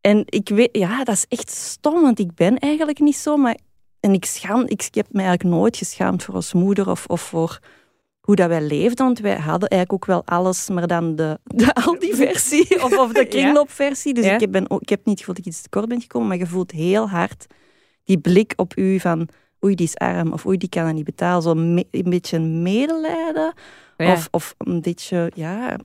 En ik weet, ja, dat is echt stom, want ik ben eigenlijk niet zo. Maar, en ik, schaam, ik, ik heb me eigenlijk nooit geschaamd voor ons moeder of, of voor hoe dat wij leefden. Want wij hadden eigenlijk ook wel alles, maar dan de, de Aldi-versie of, of de kringloopversie. Dus Ja. ik, ben, ook- ik heb niet het gevoel dat ik iets tekort ben gekomen, maar je voelt heel hard die blik op u van oei, die is arm of oei, die kan dat niet betalen. Zo me- een beetje medelijden Ja. of, of een beetje, ja...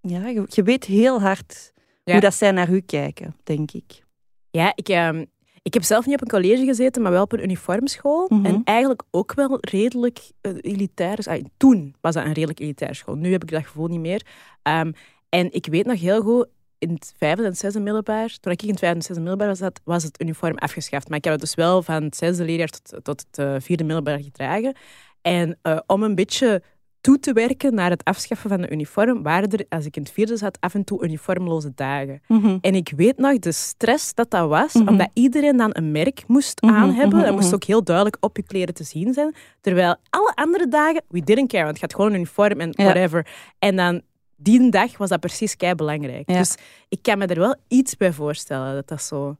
Ja, je, je weet heel hard Ja. hoe dat zij naar u kijken, denk ik. Ja, ik, ehm, ik heb zelf niet op een college gezeten, maar wel op een uniformschool. Mhm. En eigenlijk ook wel redelijk eh, elitair. Dus, ah, toen was dat een redelijk elitair school. Nu heb ik dat gevoel niet meer. Ehm, en ik weet nog heel goed, in het vijfde en zesde middelbaar, toen ik in het vijfde en zesde middelbaar was, was het uniform afgeschaft. Maar ik heb het dus wel van het zesde leerjaar tot, tot het eh, vierde middelbaar gedragen. En eh, om een beetje toe te werken naar het afschaffen van de uniform, waren er, als ik in het vierde zat, af en toe uniformloze dagen. En ik weet nog de stress dat dat was, Mhm. omdat iedereen dan een merk moest Mhm, aan hebben. mhm, Dat moest mhm. ook heel duidelijk op je kleren te zien zijn. Terwijl alle andere dagen, we didn't care, want het gaat gewoon een uniform en Ja. whatever. En dan die dag was dat precies kei belangrijk. Ja. Dus ik kan me er wel iets bij voorstellen dat dat zo.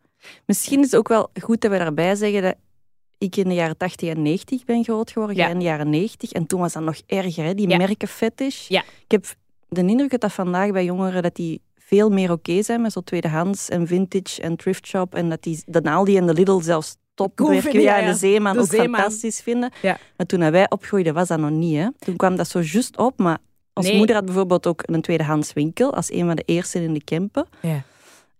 Misschien is het ook wel goed dat we daarbij zeggen dat ik in de jaren 80 en 90 ben groot geworden, Ja. jij in de jaren 90. En toen was dat nog erger, hè? die Ja. merkenfetish. Ja. Ik heb de indruk dat dat vandaag bij jongeren dat die veel meer oké zijn met zo tweedehands en vintage en thrift shop. En dat, die, dat Aldi en de Lidl zelfs top Cool werken. vinden, Ja, en de Zeeman De ook Zeeman. fantastisch vinden. Ja. Maar toen wij opgroeiden was dat nog niet. Hè. Toen kwam dat zo juist op. Maar onze Nee. moeder had bijvoorbeeld ook een tweedehands winkel als een van de eerste in de Kempen. Ja.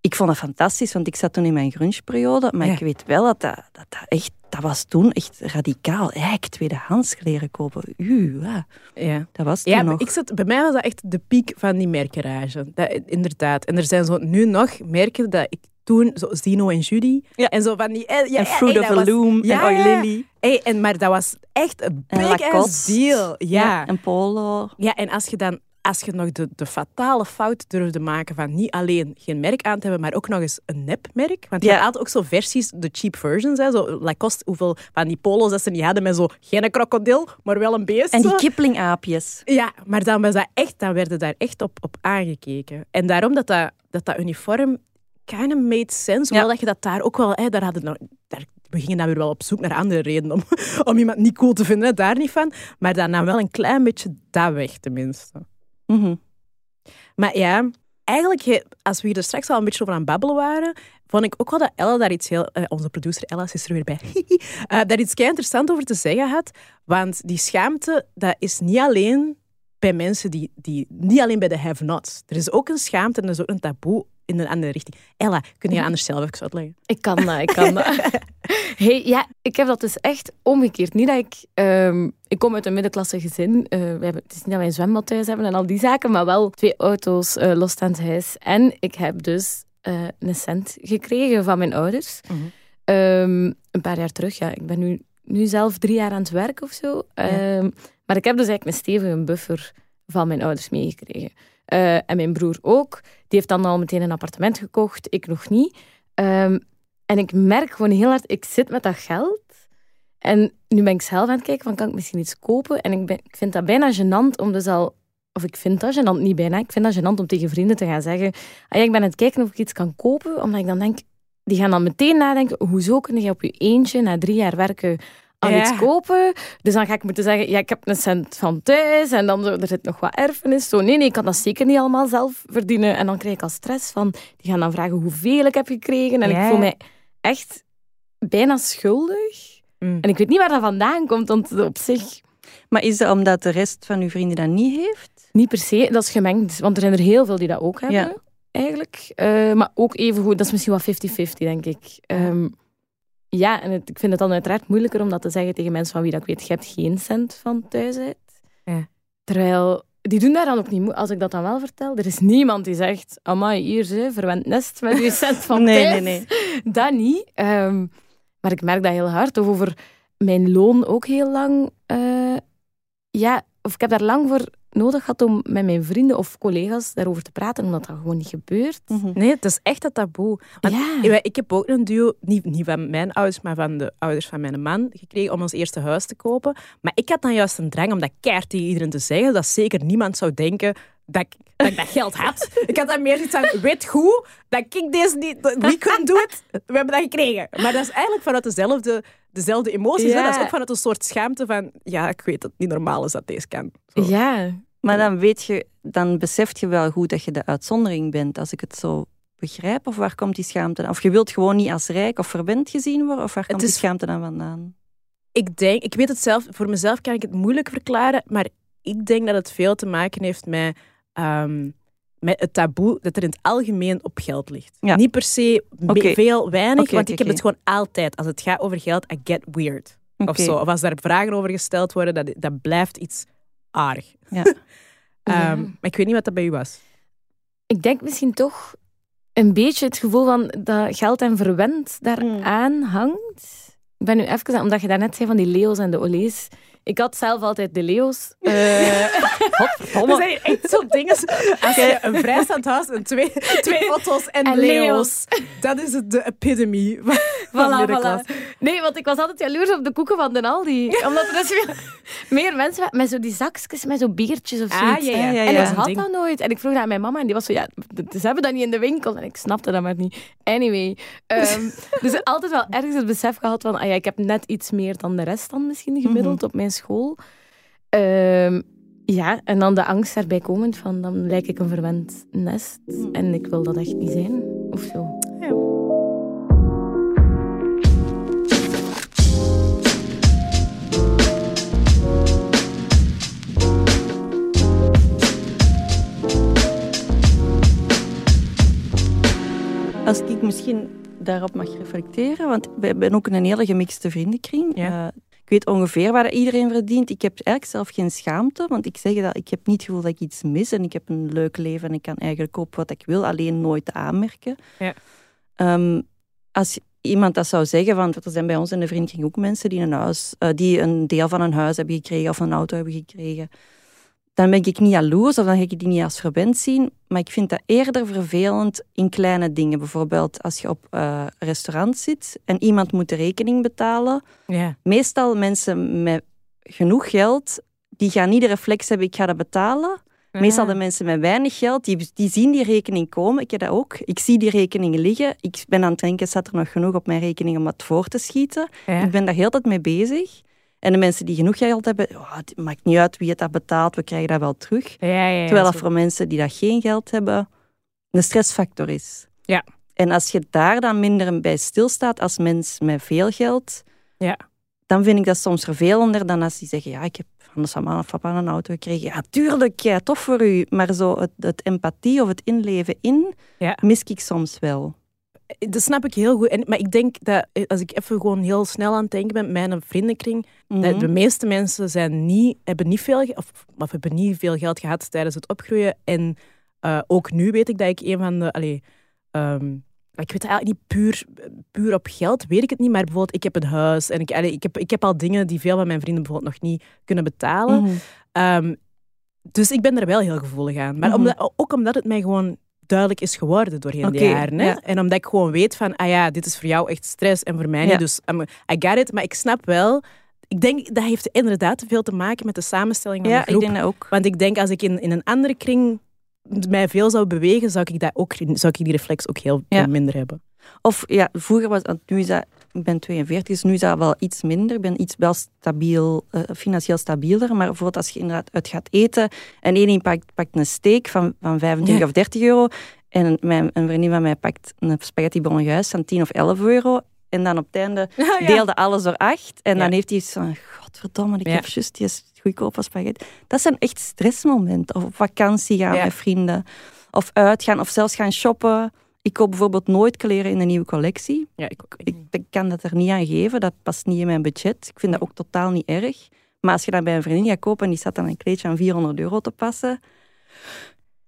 Ik vond dat fantastisch, want ik zat toen in mijn grunge-periode. Maar Ja. ik weet wel dat dat, dat, dat echt... Dat was toen echt radicaal. Eigenlijk tweedehands leren kopen. Uw, ja. Ja. dat was toen Ja, nog. ik zat, bij mij was dat echt de piek van die merkenrage. Dat, inderdaad. En er zijn zo nu nog merken dat ik toen, zo Zino en Judy, Ja. en zo van die... eh, Ja, en Fruit hey, of a was- Loom Ja, en. Lily. Hey, en, maar dat was echt een En big deal. Ja. En Polo. Ja, en als je dan als je nog de, de fatale fout durfde maken van niet alleen geen merk aan te hebben, maar ook nog eens een nepmerk. Want je Ja. had ook zo versies, de cheap versions. Hè, zo Lacoste, hoeveel van die polo's dat ze niet hadden met zo geen krokodil, maar wel een beest. En die. Kipling-aapjes. Ja, maar dan, was dat echt, dan werden daar echt op, op aangekeken. En daarom dat dat, dat, dat uniform kind of made sense. Ja. Hoewel dat je dat daar ook wel... Hè, daar hadden, nou, daar, we gingen dan weer wel op zoek naar andere redenen om, om iemand niet cool te vinden. hè, Daar niet van. Maar dan nam wel een klein beetje dat weg, tenminste. Mhm. Maar ja, eigenlijk, als we hier er straks al een beetje over aan babbelen waren, vond ik ook wel dat Ella daar iets heel... eh, onze producer Ella is er weer bij. eh, daar iets kei interessant over te zeggen had. Want die schaamte, dat is niet alleen bij mensen die... die niet alleen bij de have-nots. Er is ook een schaamte en er is ook een taboe in een andere richting. Ella, kun je anders zelf even uitleggen? Ik kan dat, ik kan dat. Hey, ja, ik heb dat dus echt omgekeerd. Niet dat ik... ehm, ik kom uit een middenklasse gezin. Eh, we hebben, het is niet dat wij een zwembad thuis hebben en al die zaken, maar wel twee auto's, eh losstaand huis. En ik heb dus eh, een cent gekregen van mijn ouders. Mhm. Ehm, een paar jaar terug. Ja, ik ben nu, nu zelf drie jaar aan het werk of zo. Ehm, Maar ik heb dus eigenlijk een stevige buffer van mijn ouders meegekregen. En mijn broer ook. Die heeft dan al meteen een appartement gekocht. Ik nog niet. Ehm, en ik merk gewoon heel hard, ik zit met dat geld. En nu ben ik zelf aan het kijken van, kan ik misschien iets kopen? En ik, vind dat bijna gênant om dus al... Of ik vind dat gênant, niet bijna. Ik vind dat gênant om tegen vrienden te gaan zeggen... Ah, ja, ik ben aan het kijken of ik iets kan kopen. Omdat ik dan denk... Die gaan dan meteen nadenken, hoezo kun je op je eentje na drie jaar werken al Ja. iets kopen? Dus dan ga ik moeten zeggen, ja, ik heb een cent van thuis en dan zo, er zit nog wat erfenis. Zo, nee, nee, ik kan dat zeker niet allemaal zelf verdienen. En dan krijg ik al stress van, die gaan dan vragen hoeveel ik heb gekregen. En Ja. ik voel mij echt bijna schuldig. Mm. En ik weet niet waar dat vandaan komt, want op zich Maar is dat omdat de rest van uw vrienden dat niet heeft? niet per se. Dat is gemengd, want er zijn er heel veel die dat ook hebben, Ja. eigenlijk. Eh, maar ook even goed, dat is misschien wel 50-50, denk ik. Ehm, ja, en het- ik vind het dan uiteraard moeilijker om dat te zeggen tegen mensen van wie dat ik weet, je hebt geen cent van thuis uit. Ja. Terwijl, die doen daar dan ook niet moe. Als ik dat dan wel vertel, er is niemand die zegt, amai, hier, ze, verwend nest met je cent van Nee, thuis. nee, Dat niet. Ehm, maar ik merk dat heel hard. Of over mijn loon ook heel lang. eh, ja, of ik heb daar lang voor nodig gehad om met mijn vrienden of collega's daarover te praten, omdat dat gewoon niet gebeurt. Mhm. Nee, het is echt dat taboe. Want Ja. ik- Ik heb ook een duo, niet, niet van mijn ouders, maar van de ouders van mijn man, gekregen om ons eerste huis te kopen. Maar ik had dan juist een drang om dat keihard tegen iedereen te zeggen, dat zeker niemand zou denken dat ik dat, ik dat geld had. Ik had dan meer iets aan, weet goed, dat ik deze niet, we couldn't do it, we hebben dat gekregen. Maar dat is eigenlijk vanuit dezelfde, dezelfde emoties. Hè? Dat is ook vanuit een soort schaamte van, ja, ik weet dat het niet normaal is dat deze kan. Zo. Ja. Maar dan weet je, dan beseft je wel goed dat je de uitzondering bent, als ik het zo begrijp. Of waar komt die schaamte dan? Of je wilt gewoon niet als rijk of verwend gezien worden, of waar komt is- die schaamte dan vandaan? ik denk, ik weet het zelf, voor mezelf kan ik het moeilijk verklaren, maar ik denk dat het veel te maken heeft met, ehm, met het taboe dat er in het algemeen op geld ligt. Ja. Niet per se veel, weinig, want ik heb het gewoon altijd. Als het gaat over geld, I get weird. Of zo. Of als daar vragen over gesteld worden, dat, dat blijft iets aardig. Ja. Ehm, Ja. Maar ik weet niet wat dat bij u was. Ik denk misschien toch een beetje het gevoel van dat geld en verwend daaraan hangt. Ik ben nu even, omdat je daarnet zei van die leeuws en de olees. Ik had zelf altijd de leeuws. Eh, Er zijn echt zo dingen. Als je een vrijstaand huis en twee, twee en, En leeuws. Dat is de epidemie van, Voilà, voilà. Nee, want ik was altijd jaloers op de koeken van Den Aldi. Omdat er dus veel meer mensen met zo die zakjes, met zo beertjes of Ah, zoiets. ja, ja. Ja, ja, En ik Dat had dat nooit. En ik vroeg dat aan mijn mama en die was zo, ja, ze hebben dat niet in de winkel. En ik snapte dat maar niet. Anyway. ehm, dus altijd wel ergens het besef gehad van, ah ja, ik heb net iets meer dan de rest dan misschien gemiddeld op mijn school. Ehm, Ja, en dan de angst daarbij komend van dan lijk ik een verwend nest en ik wil dat echt niet zijn, of zo. Als ik misschien daarop mag reflecteren, want we hebben ook een hele gemixte vriendenkring. Ja. Eh, ik weet ongeveer waar iedereen verdient. Ik heb eigenlijk zelf geen schaamte, want ik zeg dat ik heb niet het gevoel dat ik iets mis en ik heb een leuk leven en ik kan eigenlijk kopen wat ik wil, alleen nooit aanmerken. Ja. Ehm, als iemand dat zou zeggen, want er zijn bij ons in de vriendenkring ook mensen die een, huis, eh, die een deel van een huis hebben gekregen of een auto hebben gekregen, dan ben ik niet jaloers of dan ga ik die niet als verwend zien. Maar ik vind dat eerder vervelend in kleine dingen. Bijvoorbeeld als je op eh restaurant zit en iemand moet de rekening betalen. Ja. Meestal mensen met genoeg geld, die gaan niet de reflex hebben, ik ga dat betalen. Meestal de mensen met weinig geld, die, die zien die rekening komen. Ik heb dat ook. Ik zie die rekeningen liggen. Ik ben aan het denken, staat er nog genoeg op mijn rekening om wat voor te schieten? Ja. Ik ben daar heel tijd mee bezig. En de mensen die genoeg geld hebben, oh, het maakt niet uit wie het dat betaalt, we krijgen dat wel terug. Ja, ja, ja, Terwijl dat voor mensen die dat geen geld hebben, een stressfactor is. Ja. En als je daar dan minder bij stilstaat als mens met veel geld, Ja. dan vind ik dat soms vervelender dan als die zeggen, ja, ik heb van de mama of papa een auto gekregen. Ja, tuurlijk, ja, tof voor u. Maar zo het, het empathie of het inleven in, mis ik soms wel. Dat snap ik heel goed. En, maar ik denk dat eh, als ik even gewoon heel snel aan het denken ben, mijn vriendenkring, Mhm. de meeste mensen zijn niet, hebben niet veel, of, of hebben niet veel geld gehad tijdens het opgroeien. En eh, ook nu weet ik dat ik een van de... Allee, ehm, ik weet het eigenlijk niet puur, puur op geld, weet ik het niet. Maar bijvoorbeeld, ik heb een huis en ik, allee, ik, heb, ik heb al dingen die veel van mijn vrienden bijvoorbeeld nog niet kunnen betalen. Mhm. Ehm, dus ik ben er wel heel gevoelig aan. Maar Mhm. omdat, ook omdat het mij gewoon duidelijk is geworden doorheen de Oké, jaren. Hè? ja. En omdat ik gewoon weet van, ah ja, dit is voor jou echt stress en voor mij Ja. niet. Dus um, I got it. Maar ik snap wel, ik denk dat heeft inderdaad veel te maken met de samenstelling van Ja, de ik groep. denk dat ook. Want ik denk als ik in, in een andere kring mij veel zou bewegen, zou ik, dat ook, zou ik die reflex ook heel Ja. veel minder hebben. Of ja, vroeger was nu is dat, ik ben 42, dus nu is dat wel iets minder. Ik ben iets wel stabiel, eh, financieel stabieler. Maar bijvoorbeeld als je inderdaad uit gaat eten en één pakt, pakt een steak van, van 25 Ja. of 30 euro en een, mijn, een vriendin van mij pakt een spaghetti bolognese van 10 of 11 euro. En dan op het einde deelde alles door acht. En dan heeft hij zo'n, godverdomme, ik heb juist die goedkope spaghetti. Dat zijn echt stressmomenten. Of op vakantie gaan met vrienden. Of uitgaan, of zelfs gaan shoppen. Ik koop bijvoorbeeld nooit kleren in een nieuwe collectie. Ja, ik ook. Ik, ik kan dat er niet aan geven, dat past niet in mijn budget. Ik vind dat ook totaal niet erg. Maar als je dan bij een vriendin gaat kopen en die staat dan een kleedje aan 400 euro te passen,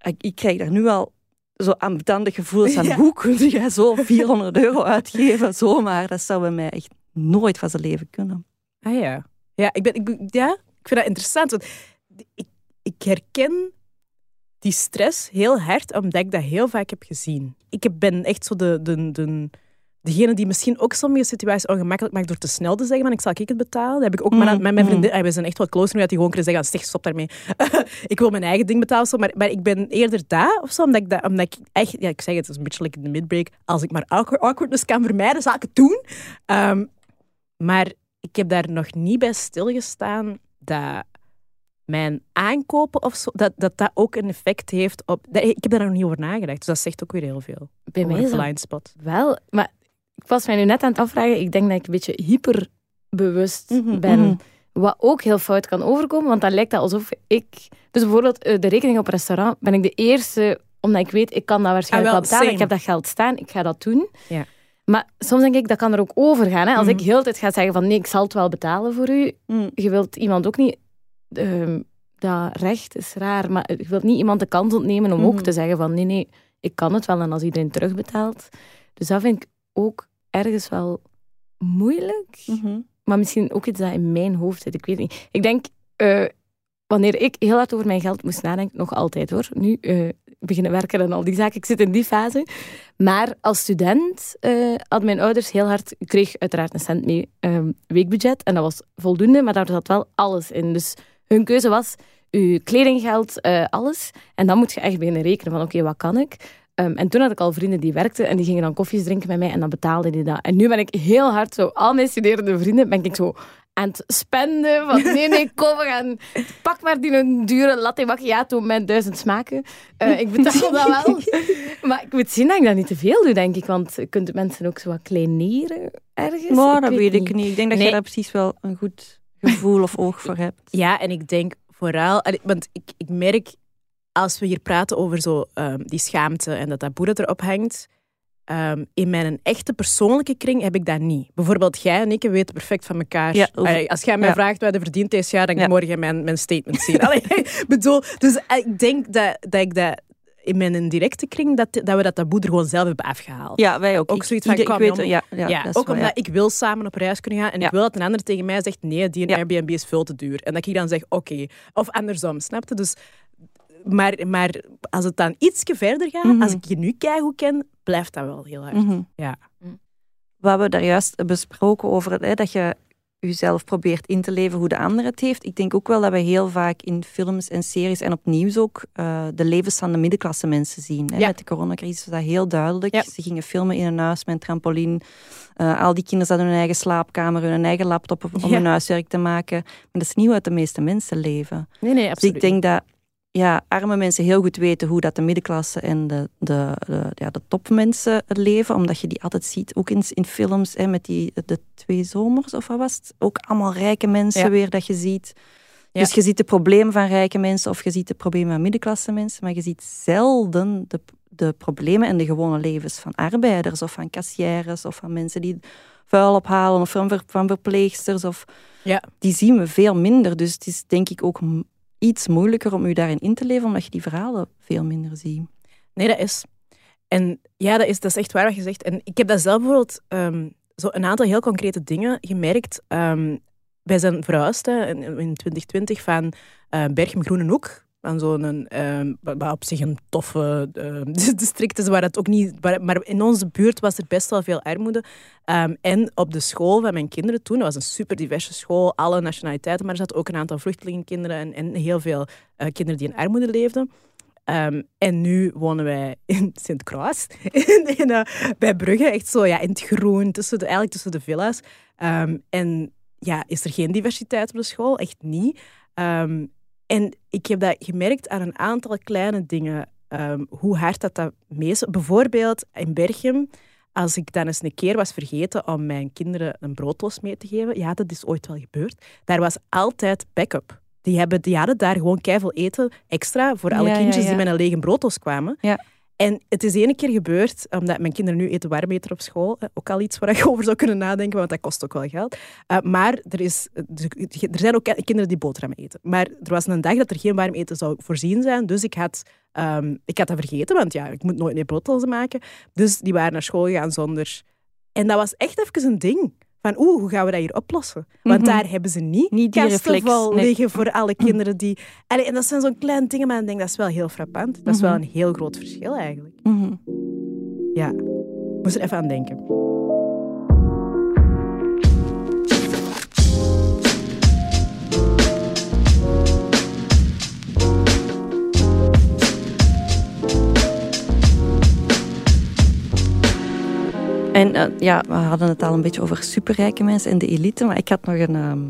ik, ik krijg daar nu al zo ambetante gevoelens van Ja. hoe kun je zo 400 euro uitgeven zomaar? Dat zou bij mij echt nooit van zijn leven kunnen. Ah ja. Ja, ik, ben, ik, ja, ik vind dat interessant. Want ik, ik herken die stress heel hard, omdat ik dat heel vaak heb gezien. Ik ben echt zo de, de, de, degene die misschien ook sommige situaties ongemakkelijk maakt door te snel te zeggen van ik zal ik het betalen. Dat heb ik ook Mm, maar met mijn mm. vriendin. ah, We zijn echt wel closer nu dat die gewoon kunnen zeggen, zeg, stop daarmee. ik wil mijn eigen ding betalen. Zo, maar, maar ik ben eerder daar of zo, omdat ik, dat, omdat ik echt, ja, ik zeg het, het is een beetje like in de midbreak. Als ik maar awkward, awkwardness kan vermijden, zal ik het doen. Ehm, maar ik heb daar nog niet bij stilgestaan dat mijn aankopen of zo, dat dat, dat ook een effect heeft op... Dat, ik heb daar nog niet over nagedacht, dus dat zegt ook weer heel veel. Bij mij blind spot. wel. Maar ik was mij nu net aan het afvragen. Ik denk dat ik een beetje hyperbewust Mhm, ben. mhm. Wat ook heel fout kan overkomen, want dan lijkt dat alsof ik... Dus bijvoorbeeld eh, de rekening op restaurant ben ik de eerste, omdat ik weet, ik kan dat waarschijnlijk Ah, wel betalen. Ik heb dat geld staan, ik ga dat doen. Ja. Maar soms denk ik, dat kan er ook over gaan. Hè? Als Mhm. ik heel de tijd ga zeggen van nee, ik zal het wel betalen voor u. Je wilt iemand ook niet... ehm, dat recht is raar, maar je wilt niet iemand de kans ontnemen om ook Mhm. te zeggen van nee, nee, ik kan het wel en als iedereen terugbetaalt. Dus dat vind ik ook ergens wel moeilijk. Mhm. Maar misschien ook iets dat in mijn hoofd zit. Ik weet niet. Ik denk, eh, wanneer ik heel hard over mijn geld moest nadenken, nog altijd hoor. Nu eh, beginnen werken en al die zaken. Ik zit in die fase. Maar als student eh had mijn ouders heel hard... Ik kreeg uiteraard een cent mee ehm, weekbudget. En dat was voldoende, maar daar zat wel alles in. Dus hun keuze was uw kledinggeld, eh, alles. En dan moet je echt beginnen rekenen van oké, wat kan ik? Ehm, en toen had ik al vrienden die werkten en die gingen dan koffies drinken met mij en dan betaalden die dat. En nu ben ik heel hard zo, al mijn studerende vrienden, ben ik zo aan het spenden. Van nee, nee, kom, we gaan... Pak maar die een dure latte macchiato met duizend smaken. Eh, ik betaal dat wel. Maar ik moet zien dat ik dat niet te veel doe, denk ik. Want je kunt mensen ook zo wat kleineren ergens. Maar Ik dat weet ik niet. Ik denk dat Nee. je daar precies wel een goed gevoel of oog voor hebt. Ja, en ik denk vooral, want ik, ik merk als we hier praten over zo, ehm, die schaamte en dat taboe dat erop hangt. ehm, in mijn echte persoonlijke kring heb ik dat niet. Bijvoorbeeld jij en ik we weten perfect van elkaar. Ja, over- Allee, als jij mij ja. vraagt wat je verdient deze jaar, dan kan Ja. ik morgen mijn, mijn statement zien. Allee, bedoel, dus eh, ik denk dat, dat ik dat in mijn directe kring, dat, dat we dat taboe er gewoon zelf hebben afgehaald. Ja, wij ook. Ook Ik- zoiets van, ieder- ik weet, jong. ja, ja, Ja, dat is ook wel, omdat ja. ik wil samen op reis kunnen gaan en Ja. ik wil dat een ander tegen mij zegt nee, die Ja. Airbnb is veel te duur. En dat ik dan zeg oké. Of andersom, snapte? Dus, maar, maar als het dan ietsje verder gaat, Mhm. als ik je nu keigoed ken, blijft dat wel heel hard. Mhm. Ja. We hebben daar juist besproken over hè, dat je jezelf probeert in te leven hoe de ander het heeft. Ik denk ook wel dat we heel vaak in films en series en op nieuws ook eh, de levens van de middenklasse mensen zien. Hè. Ja. Met de coronacrisis was dat heel duidelijk. Ja. Ze gingen filmen in een huis met een trampoline. Eh, al die kinderen hadden hun eigen slaapkamer, hun eigen laptop om Ja. hun huiswerk te maken. Maar dat is niet hoe de meeste mensen leven. Nee, nee, Dus absoluut. ik denk dat ja, arme mensen heel goed weten hoe dat de middenklasse en de, de, de, ja, de topmensen leven. Omdat je die altijd ziet, ook in, in films, hè, met die, de twee zomers of wat was het? Ook allemaal rijke mensen Ja. weer dat je ziet. Ja. Dus je ziet de problemen van rijke mensen of je ziet de problemen van middenklasse mensen. Maar je ziet zelden de, de problemen en de gewone levens van arbeiders of van kassières of van mensen die vuil ophalen of van, ver- van verpleegsters. Of, Ja. Die zien we veel minder. Dus het is denk ik ook iets moeilijker om u daarin in te leven, omdat je die verhalen veel minder ziet. Nee, dat is. En ja, dat is, dat is echt waar wat je zegt. En ik heb dat zelf bijvoorbeeld ehm, zo een aantal heel concrete dingen gemerkt. Ehm, wij zijn verhuisd in, in 2020 van eh Berchem Groenenhoek. Van zo'n, wat op zich een toffe ehm, district is, waar het ook niet... maar in onze buurt was er best wel veel armoede. Ehm, en op de school van mijn kinderen toen, dat was een super diverse school, alle nationaliteiten, maar er zaten ook een aantal vluchtelingenkinderen en, en heel veel eh, kinderen die in armoede leefden. En nu wonen wij in Sint-Kruis, in, in, eh, bij Brugge, echt zo ja, in het groen, tussen de, eigenlijk tussen de villa's. En ja, is er geen diversiteit op de school? Echt niet. Ehm, en ik heb dat gemerkt aan een aantal kleine dingen, ehm, hoe hard dat dat meest... Bijvoorbeeld in Berchem, als ik dan eens een keer was vergeten om mijn kinderen een broodlos mee te geven, ja, dat is ooit wel gebeurd, daar was altijd backup. Die, hebben, die hadden daar gewoon keiveel eten extra voor alle Ja, ja, kindjes ja. die met een lege broodlos kwamen. Ja. En het is ene keer gebeurd, omdat mijn kinderen nu eten warmmeter op school. eh, Ook al iets waar je over zou kunnen nadenken, want dat kost ook wel geld. Eh, maar er, is, er zijn ook kinderen die boterhammen eten. Maar er was een dag dat er geen warm eten zou voorzien zijn. Dus ik had, ehm, ik had dat vergeten, want ja, ik moet nooit meer broodlozen maken. Dus die waren naar school gegaan zonder... En dat was echt even een ding. Van oeh, hoe gaan we dat hier oplossen? Want Mhm. daar hebben ze niet, Niet die reflex, nee. liggen voor alle kinderen die... Allee, en dat zijn zo'n kleine dingen, maar ik denk dat is wel heel frappant. Dat is wel Mhm. een heel groot verschil eigenlijk. Mhm. Ja, ik moest er even aan denken. En eh, ja, we hadden het al een beetje over superrijke mensen en de elite, maar ik had nog een, ehm,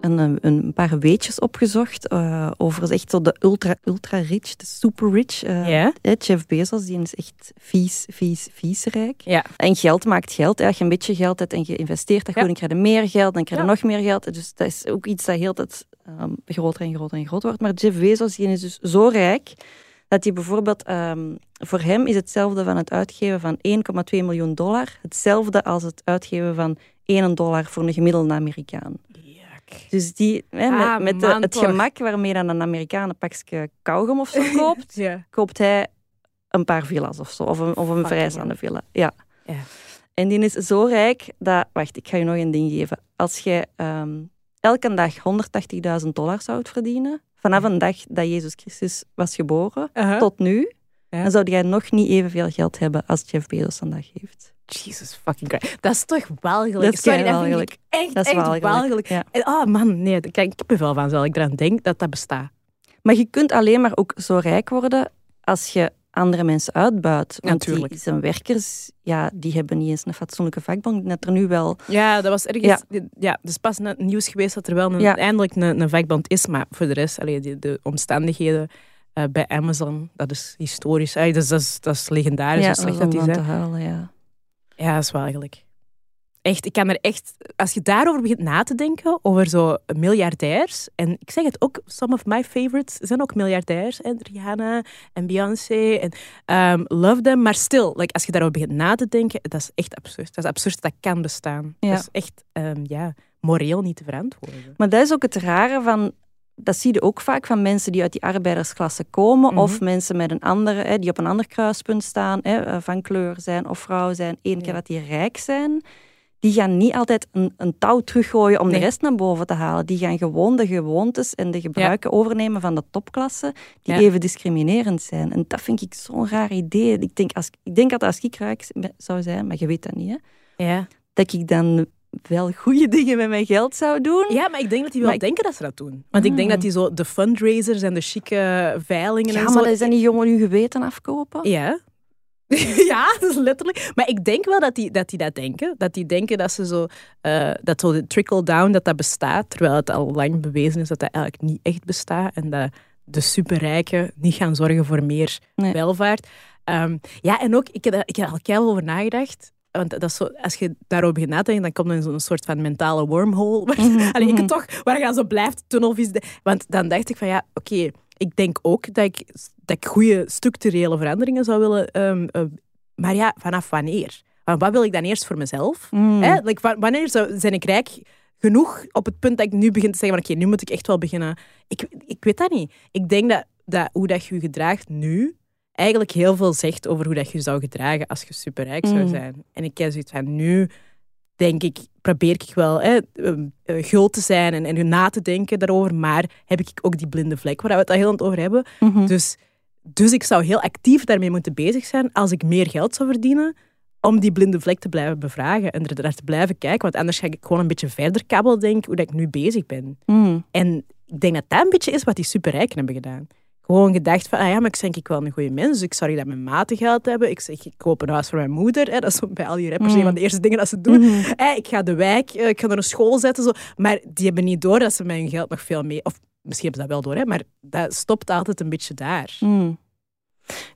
een, een, paar weetjes opgezocht eh, over echt zo de ultra, ultra rich, de super rich. hè, Jeff Bezos, die is echt vies, vies, vies rijk. Ja. En geld maakt geld. Als je een beetje geld hebt en je investeert dat Ja. goed, dan krijg je meer geld, dan krijg je Ja. nog meer geld. Dus dat is ook iets dat heel tijd ehm, groter en groter en groter wordt. Maar Jeff Bezos die is dus zo rijk dat hij bijvoorbeeld, ehm, voor hem is hetzelfde van het uitgeven van 1,2 miljoen dollar, hetzelfde als het uitgeven van 1 dollar voor een gemiddelde Amerikaan. Dus die, hè, met, Ah, met man, het toch. gemak waarmee dan een Amerikaan een pakje kauwgom of zo koopt, Ja. koopt hij een paar villa's of zo. Of een, of een vrijstaande villa. Ja. Ja. En die is zo rijk dat... Wacht, ik ga je nog een ding geven. Als jij ehm, elke dag 180.000 dollar zou verdienen, vanaf een dag dat Jezus Christus was geboren, tot nu, Ja. dan zou jij nog niet evenveel geld hebben als Jeff Bezos vandaag heeft. Jesus fucking Christ. Dat is toch walgelijk? Dat is Sorry, dat vind ik echt, Dat is echt walgelijk, walgelijk. ja. En, oh man, nee, daar krijg ik kippenvel van, zal ik eraan denk dat dat bestaat. Maar je kunt alleen maar ook zo rijk worden als je andere mensen uitbuit. Want Natuurlijk. die zijn werkers, ja, die hebben niet eens een fatsoenlijke vakbond. Net er nu wel... Ja, dat was ergens... Ja. dus pas net nieuws geweest dat er wel een, Ja. eindelijk een, een vakbond is. Maar voor de rest, allee, die, de omstandigheden eh, bij Amazon, dat is historisch. Allee, dus dat, is, dat is legendarisch ja, hoe slecht dat is. hè. te huilen, ja. Ja, dat is wel eigenlijk. Echt, ik kan er echt... Als je daarover begint na te denken, over zo miljardairs... En ik zeg het ook, some of my favorites zijn ook miljardairs. En Rihanna en Beyoncé en um, love them. Maar still, like, als je daarover begint na te denken, dat is echt absurd. Dat is absurd dat dat kan bestaan. Ja. Dat is echt, um, ja, moreel niet te verantwoorden. Maar dat is ook het rare van... Dat zie je ook vaak van mensen die uit die arbeidersklasse komen. Mhm. Of mensen met een andere, hè, die op een ander kruispunt staan. Hè, eh, van kleur zijn of vrouw zijn. Eén keer Ja. dat die rijk zijn. Die gaan niet altijd een, een touw teruggooien om Nee. de rest naar boven te halen. Die gaan gewoon de gewoontes en de gebruiken overnemen van de topklasse. Die Ja. even discriminerend zijn. En dat vind ik zo'n raar idee. Ik denk, als, ik denk dat als ik rijk zou zijn, maar je weet dat niet, hè, Ja. dat ik dan wel goede dingen met mijn geld zou doen. ja, maar ik denk dat die wel Maar ik- denken dat ze dat doen. Want ik denk dat die zo de fundraisers en de chique veilingen Ja, en maar zo... dat is dan niet jongen hun geweten afkopen? Ja. ja, dat is letterlijk. Maar ik denk wel dat die dat, die dat denken. Dat die denken dat ze zo... eh, dat zo de trickle-down, dat dat bestaat. Terwijl het al lang bewezen is dat dat eigenlijk niet echt bestaat. En dat de superrijken niet gaan zorgen voor meer Nee. welvaart. Ehm, ja, en ook, ik heb, ik heb er al keihard over nagedacht. Want dat is zo, als je daarover begint na te denken, dan komt er zo'n soort van mentale wormhole. Waar, Allee, ik mhm. het toch, waar je aan zo blijft, tunnelvis. Want dan dacht ik van ja, oké, ik denk ook dat ik, dat ik goede structurele veranderingen zou willen. ehm, eh, maar ja, vanaf wanneer? Want wat wil ik dan eerst voor mezelf? Mm. Hè? Like, wa- wanneer zou, ben ik rijk genoeg op het punt dat ik nu begin te zeggen: van, oké, nu moet ik echt wel beginnen. Ik, ik weet dat niet. Ik denk dat, dat hoe dat je je gedraagt nu eigenlijk heel veel zegt over hoe dat je zou gedragen als je superrijk zou Mm. zijn. En ik heb zoiets van nu denk ik, probeer ik wel hè, um, eh, gul te zijn en, en na te denken daarover, maar heb ik ook die blinde vlek waar we het al heel aan het over hebben. Mhm. Dus, dus ik zou heel actief daarmee moeten bezig zijn als ik meer geld zou verdienen om die blinde vlek te blijven bevragen en er naar te blijven kijken. Want anders ga ik gewoon een beetje verder kabbel denken hoe dat ik nu bezig ben. Mm. En ik denk dat dat een beetje is wat die superrijken hebben gedaan. Gewoon gedacht van, ah ja, maar ik denk ik wel een goede mens, dus ik zorg dat mijn maten geld hebben. Ik zeg, ik koop een huis voor mijn moeder. Hè. Dat is bij al die rappers Mm. een van de eerste dingen dat ze doen. Mhm. Hè, ik ga de wijk, eh, ik ga naar een school zetten. Zo. Maar die hebben niet door dat ze met hun geld nog veel meer... Of misschien hebben ze dat wel door, hè, maar dat stopt altijd een beetje daar. Mm.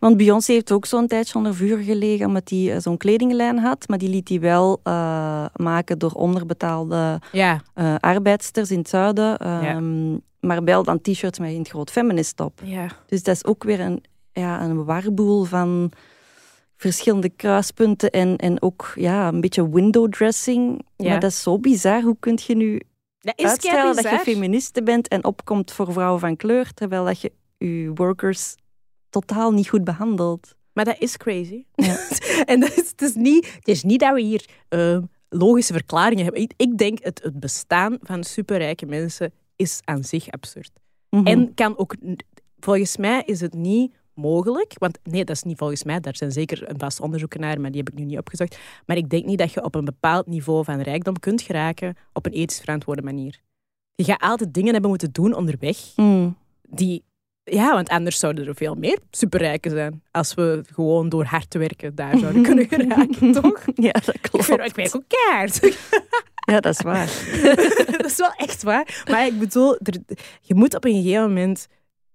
Want Beyoncé heeft ook zo'n tijdje onder vuur gelegen omdat hij eh, zo'n kledinglijn had, maar die liet hij wel eh, maken door onderbetaalde Ja, eh arbeidsters in het zuiden. ehm, Maar wel dan t-shirts met in het groot feminist op. ja. Dus dat is ook weer een, ja, een warboel van verschillende kruispunten en, en ook ja, een beetje window dressing. Maar dat is zo bizar. Hoe kun je nu Dat is uitstralen dat je feministe bent en opkomt voor vrouwen van kleur, terwijl dat je je workers totaal niet goed behandelt? Maar dat is crazy. Ja. en dat is, het, is niet, het is niet dat we hier eh, logische verklaringen hebben. Ik, ik denk het, het bestaan van superrijke mensen is aan zich absurd. Mhm. En kan ook, volgens mij is het niet mogelijk, want nee, dat is niet volgens mij, daar zijn zeker een vast onderzoeken naar, maar die heb ik nu niet opgezocht. Maar ik denk niet dat je op een bepaald niveau van rijkdom kunt geraken op een ethisch verantwoorde manier. Je gaat altijd dingen hebben moeten doen onderweg Mm. die... Ja, want anders zouden er veel meer superrijken zijn. Als we gewoon door hard te werken daar zouden kunnen geraken, toch? Ja, dat Ik, klopt. vind, ik ook kaart. Ja, dat is waar. dat is wel echt waar. Maar ik bedoel, er, je moet op een gegeven moment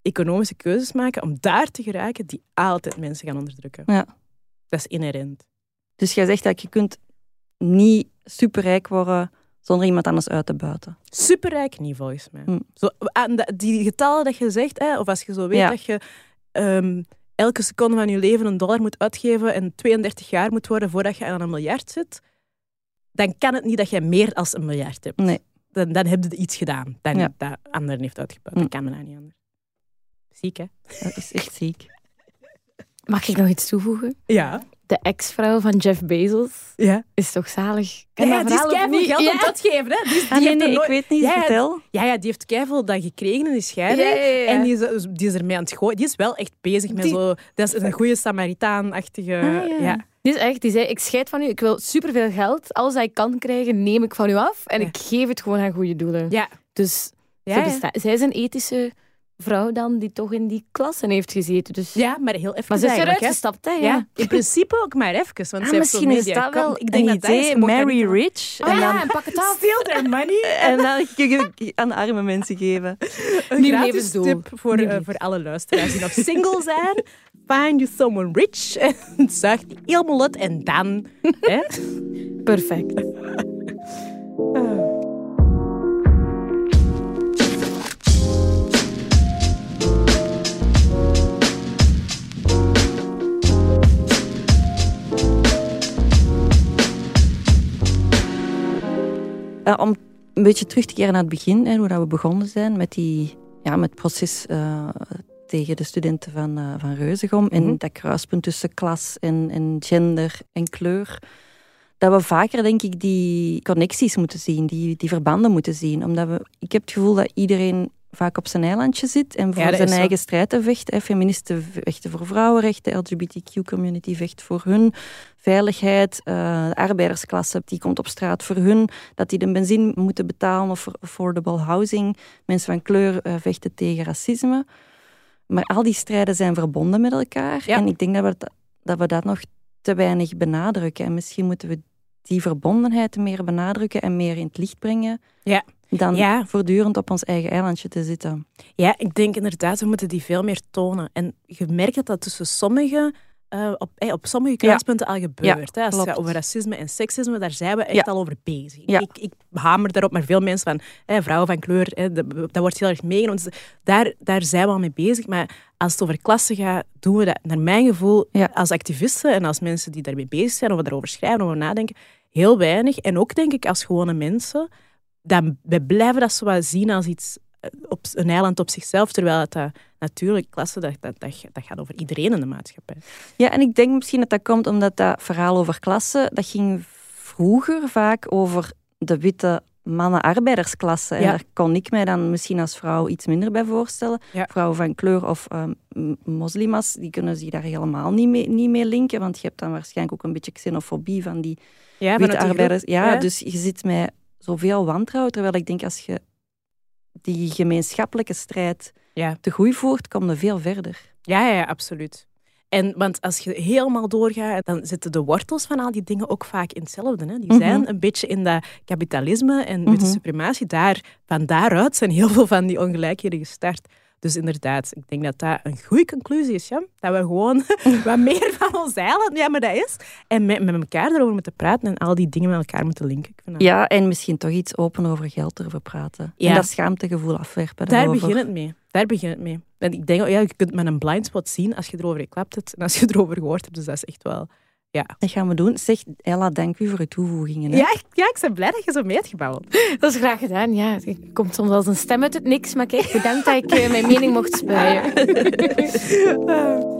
economische keuzes maken om daar te geraken die altijd mensen gaan onderdrukken. Ja. Dat is inherent. Dus jij zegt dat je kunt niet superrijk worden zonder iemand anders uit te buiten. Superrijk niet, volgens mij. Hm. Zo, aan de- die getallen dat je zegt, hè, of als je zo weet Ja. dat je ehm, elke seconde van je leven een dollar moet uitgeven en 32 jaar moet worden voordat je aan een miljard zit, dan kan het niet dat je meer dan een miljard hebt. Nee. Dan, dan heb je iets gedaan dat, Ja. dat anderen heeft uitgebouwd. Hm. Dat kan me nou niet anders. Ziek, hè? Dat is echt ziek. Mag ik nog iets toevoegen? Ja. De ex-vrouw van Jeff Bezos Ja. is toch zalig? Ken Ja, dat die is niet? geld Ja. om dat geven. Hè? Die, is- die Ah, nee, ik weet niet. Ja, ja, Vertel. Ja, ja, die heeft keiveel dan gekregen in die scheiding. Ja, ja, ja. En die is, die is ermee aan het gooien. Die is wel echt bezig met Die- zo... Dat is een goede Samaritaan-achtige... Ah, ja. ja. Die is echt, die zei, ik scheid van u, ik wil superveel geld. Alles dat ik kan krijgen, neem ik van u af. En Ja. ik geef het gewoon aan goede doelen. Ja. Dus Ja, ja. besta- zij is een ethische vrouw dan die toch in die klassen heeft gezeten. Dus... Ja, maar heel even maar ze is eruit hè. gestapt, hè? Ja. Ja, in principe ook maar even. Want Ah, ze heeft misschien is dat wel ik denk een dat dat is. idee. Marry rich. Oh en ja, dan, en pak het af. Steal their money. en dan kun je aan arme mensen geven. Een gratis tip voor, eh, voor alle luisteraars die nog single zijn. Find you someone rich. En zuig die helemaal uit. En dan... hè? Perfect. Eh, om een beetje terug te keren naar het begin, hè, hoe dat we begonnen zijn met, die, ja, met het proces eh, tegen de studenten van, eh van Reuzegom. En Mhm. dat kruispunt tussen klas en, en gender en kleur. Dat we vaker, denk ik, die connecties moeten zien, die, die verbanden moeten zien. Omdat we, ik heb het gevoel dat iedereen vaak op zijn eilandje zit en voor zijn eigen strijd te vechten. Feministen vechten voor vrouwenrechten, de LGBTQ-community vecht voor hun veiligheid. eh, de arbeidersklasse die komt op straat voor hun, dat die de benzine moeten betalen of voor affordable housing. Mensen van kleur eh, vechten tegen racisme. Maar al die strijden zijn verbonden met elkaar. Ja. En ik denk dat we, dat, dat we dat nog te weinig benadrukken. En misschien moeten we die verbondenheid meer benadrukken en meer in het licht brengen. Ja. Dan Ja. voortdurend op ons eigen eilandje te zitten. Ja, ik denk inderdaad, we moeten die veel meer tonen. En je merkt dat dat tussen sommige, eh, op, eh, op sommige kruispunten al gebeurt. hè. Als het gaat over racisme en seksisme, daar zijn we echt Ja. al over bezig. Ik, ik hamer daarop, maar veel mensen van eh, vrouwen van kleur, eh, dat, dat wordt heel erg meegenomen. Dus daar, daar zijn we al mee bezig. Maar als het over klassen gaat, doen we dat, naar mijn gevoel, als activisten en als mensen die daarmee bezig zijn, of daarover schrijven, of over nadenken, heel weinig. En ook denk ik als gewone mensen, dan we blijven dat zo wat zien als iets eh, op een eiland op zichzelf, terwijl het dat, natuurlijk klasse, dat, dat, dat, gaat over iedereen in de maatschappij. Ja, en ik denk misschien dat dat komt omdat dat verhaal over klasse, dat ging vroeger vaak over de witte mannen-arbeidersklasse. En Ja. daar kon ik mij dan misschien als vrouw iets minder bij voorstellen. Ja. Vrouwen van kleur of ehm, m- moslimas, die kunnen zich daar helemaal niet mee, niet mee linken, want je hebt dan waarschijnlijk ook een beetje xenofobie van die Ja, witte arbeiders. Ja, ja. dus je zit met zoveel wantrouwen, terwijl ik denk als je die gemeenschappelijke strijd Ja. te goed voert, kom je veel verder. Ja, ja, absoluut. En, want als je helemaal doorgaat, dan zitten de wortels van al die dingen ook vaak in hetzelfde. Hè? Die Mhm. zijn een beetje in dat kapitalisme en witte Mhm. suprematie. Daar, van daaruit zijn heel veel van die ongelijkheden gestart. Dus inderdaad, ik denk dat dat een goede conclusie is. Ja? Dat we gewoon wat meer van ons eiland, ja, maar dat is. En met, met elkaar erover moeten praten en al die dingen met elkaar moeten linken. Ik vind dat- Ja, en misschien toch iets open over geld durven praten. Ja. En dat schaamtegevoel afwerpen. Daar daarover. begint het mee. Daar begint het mee. En ik denk, ja, je kunt met een blindspot zien als je erover geklapt hebt en als je erover gehoord hebt. Dus dat is echt wel... Dat gaan we doen. Zeg, Ella, dank u voor uw toevoegingen. hè. Ja, ik- ja, ik ben blij dat je zo mee hebt gebouwd. Dat is graag gedaan, ja. Het komt soms als een stem uit het niks, maar kijk, bedankt dat ik eh, mijn mening mocht spuien.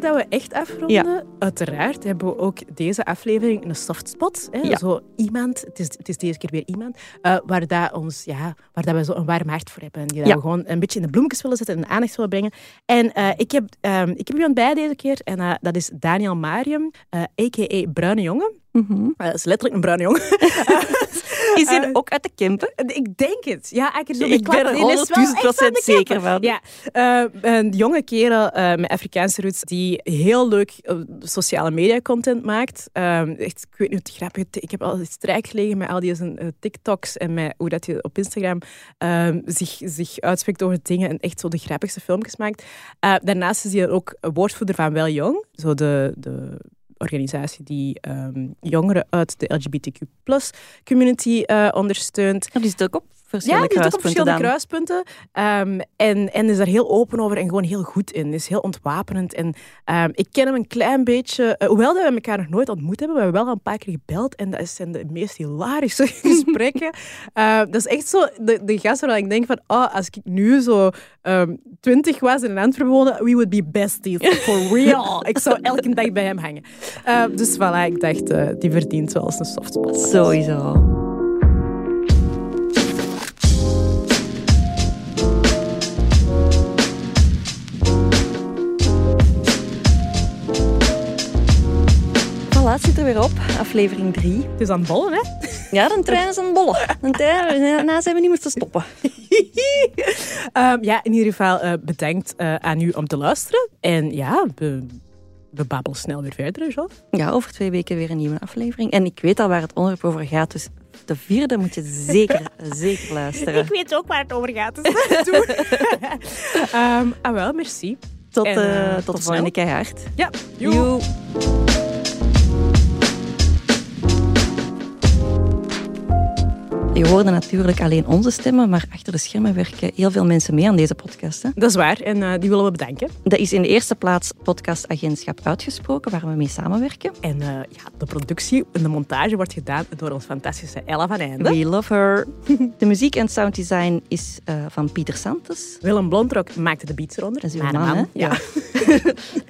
Voordat we echt afronden, uiteraard hebben we ook deze aflevering een softspot. Hè? Ja. Zo iemand, het is, het is deze keer weer iemand, eh, waar, dat ons, ja, waar dat we zo een warm hart voor hebben. En die Ja. we gewoon een beetje in de bloemetjes willen zetten en de aandacht willen brengen. En eh, ik, heb, ehm, ik heb iemand bij deze keer en eh, dat is Daniel Marium, a.k.a. Bruine Jongen. Mhm. Eh, dat is letterlijk een bruine jongen. Is hij Eh, ook uit de Kempen? Ik denk het. Ja, ik, zo Ik ben er die is wel 100.000% echt van de zeker van. Ja, eh, een jonge kerel eh, met Afrikaanse roots die heel leuk eh, sociale media content maakt. Echt, ik weet niet hoe grappig Ik heb al strijk gelegen met al die zijn, eh, TikToks en met hoe dat hij op Instagram ehm, zich, zich uitspreekt over dingen en echt zo de grappigste filmpjes maakt. Eh, daarnaast is hij ook woordvoerder van Wel Jong, zo de, de organisatie die ehm, jongeren uit de LGBTQ community eh, ondersteunt. Ja, die zit ook op Ja, die zit ook op kruispunten verschillende dan. kruispunten. Ehm, en, en is daar heel open over en gewoon heel goed in. Is heel ontwapenend. En ehm, ik ken hem een klein beetje. eh, hoewel dat we elkaar nog nooit ontmoet hebben, we hebben wel al een paar keer gebeld. En dat zijn de meest hilarische gesprekken. Eh, dat is echt zo de, de gast waar ik denk van, oh, als ik nu zo ehm, twintig was en in Antwerpen woonde, we would be besties. For real. ik zou elke dag bij hem hangen. Dus voilà, ik dacht, eh, die verdient wel eens een softspot. Sowieso. Weer op, aflevering 3. Het is aan het bollen, hè? Ja, de trein is aan het bollen. De trein, daarna zijn we niet meer te stoppen. Ehm, ja, in ieder geval eh, bedankt eh, aan u om te luisteren. En ja, we, we babbelen snel weer verder, Jof? Ja, over twee weken weer een nieuwe aflevering. En ik weet al waar het onderwerp over gaat, dus de vierde moet je zeker, zeker luisteren. weet ook waar het over gaat, dus. Ehm, ah wel, merci. Tot, En, eh, tot, tot de volgende keihard. Ja, joe. Je hoorde natuurlijk alleen onze stemmen, maar achter de schermen werken heel veel mensen mee aan deze podcast. Hè. Dat is waar, en eh, die willen we bedanken. Dat is in de eerste plaats podcastagentschap Uitgesproken, waar we mee samenwerken. En eh, ja, de productie en de montage wordt gedaan door ons fantastische Ella van Einde. We love her. De muziek en sounddesign is eh, van Pieter Santos. Willem Blondrok maakte de beats eronder. Dat is uw Mijn man, hè? Ja.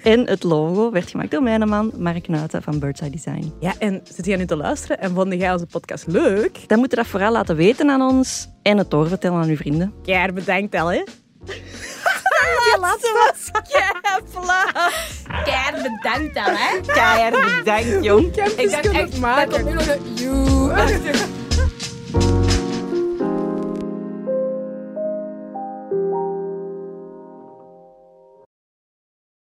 En het logo werd gemaakt door mijn man, Mark Nuiten van Birdseye Design. ja, en zit jij nu te luisteren en vond jij onze podcast leuk? Dan moet je dat vooral laten weten aan ons en het doorvertellen aan uw vrienden. Keer bedankt al, hè? Die laatste was Keer bedankt dan, hè? keihard bedankt, jong. Ik dacht echt, dat komt nu nog een... Joe.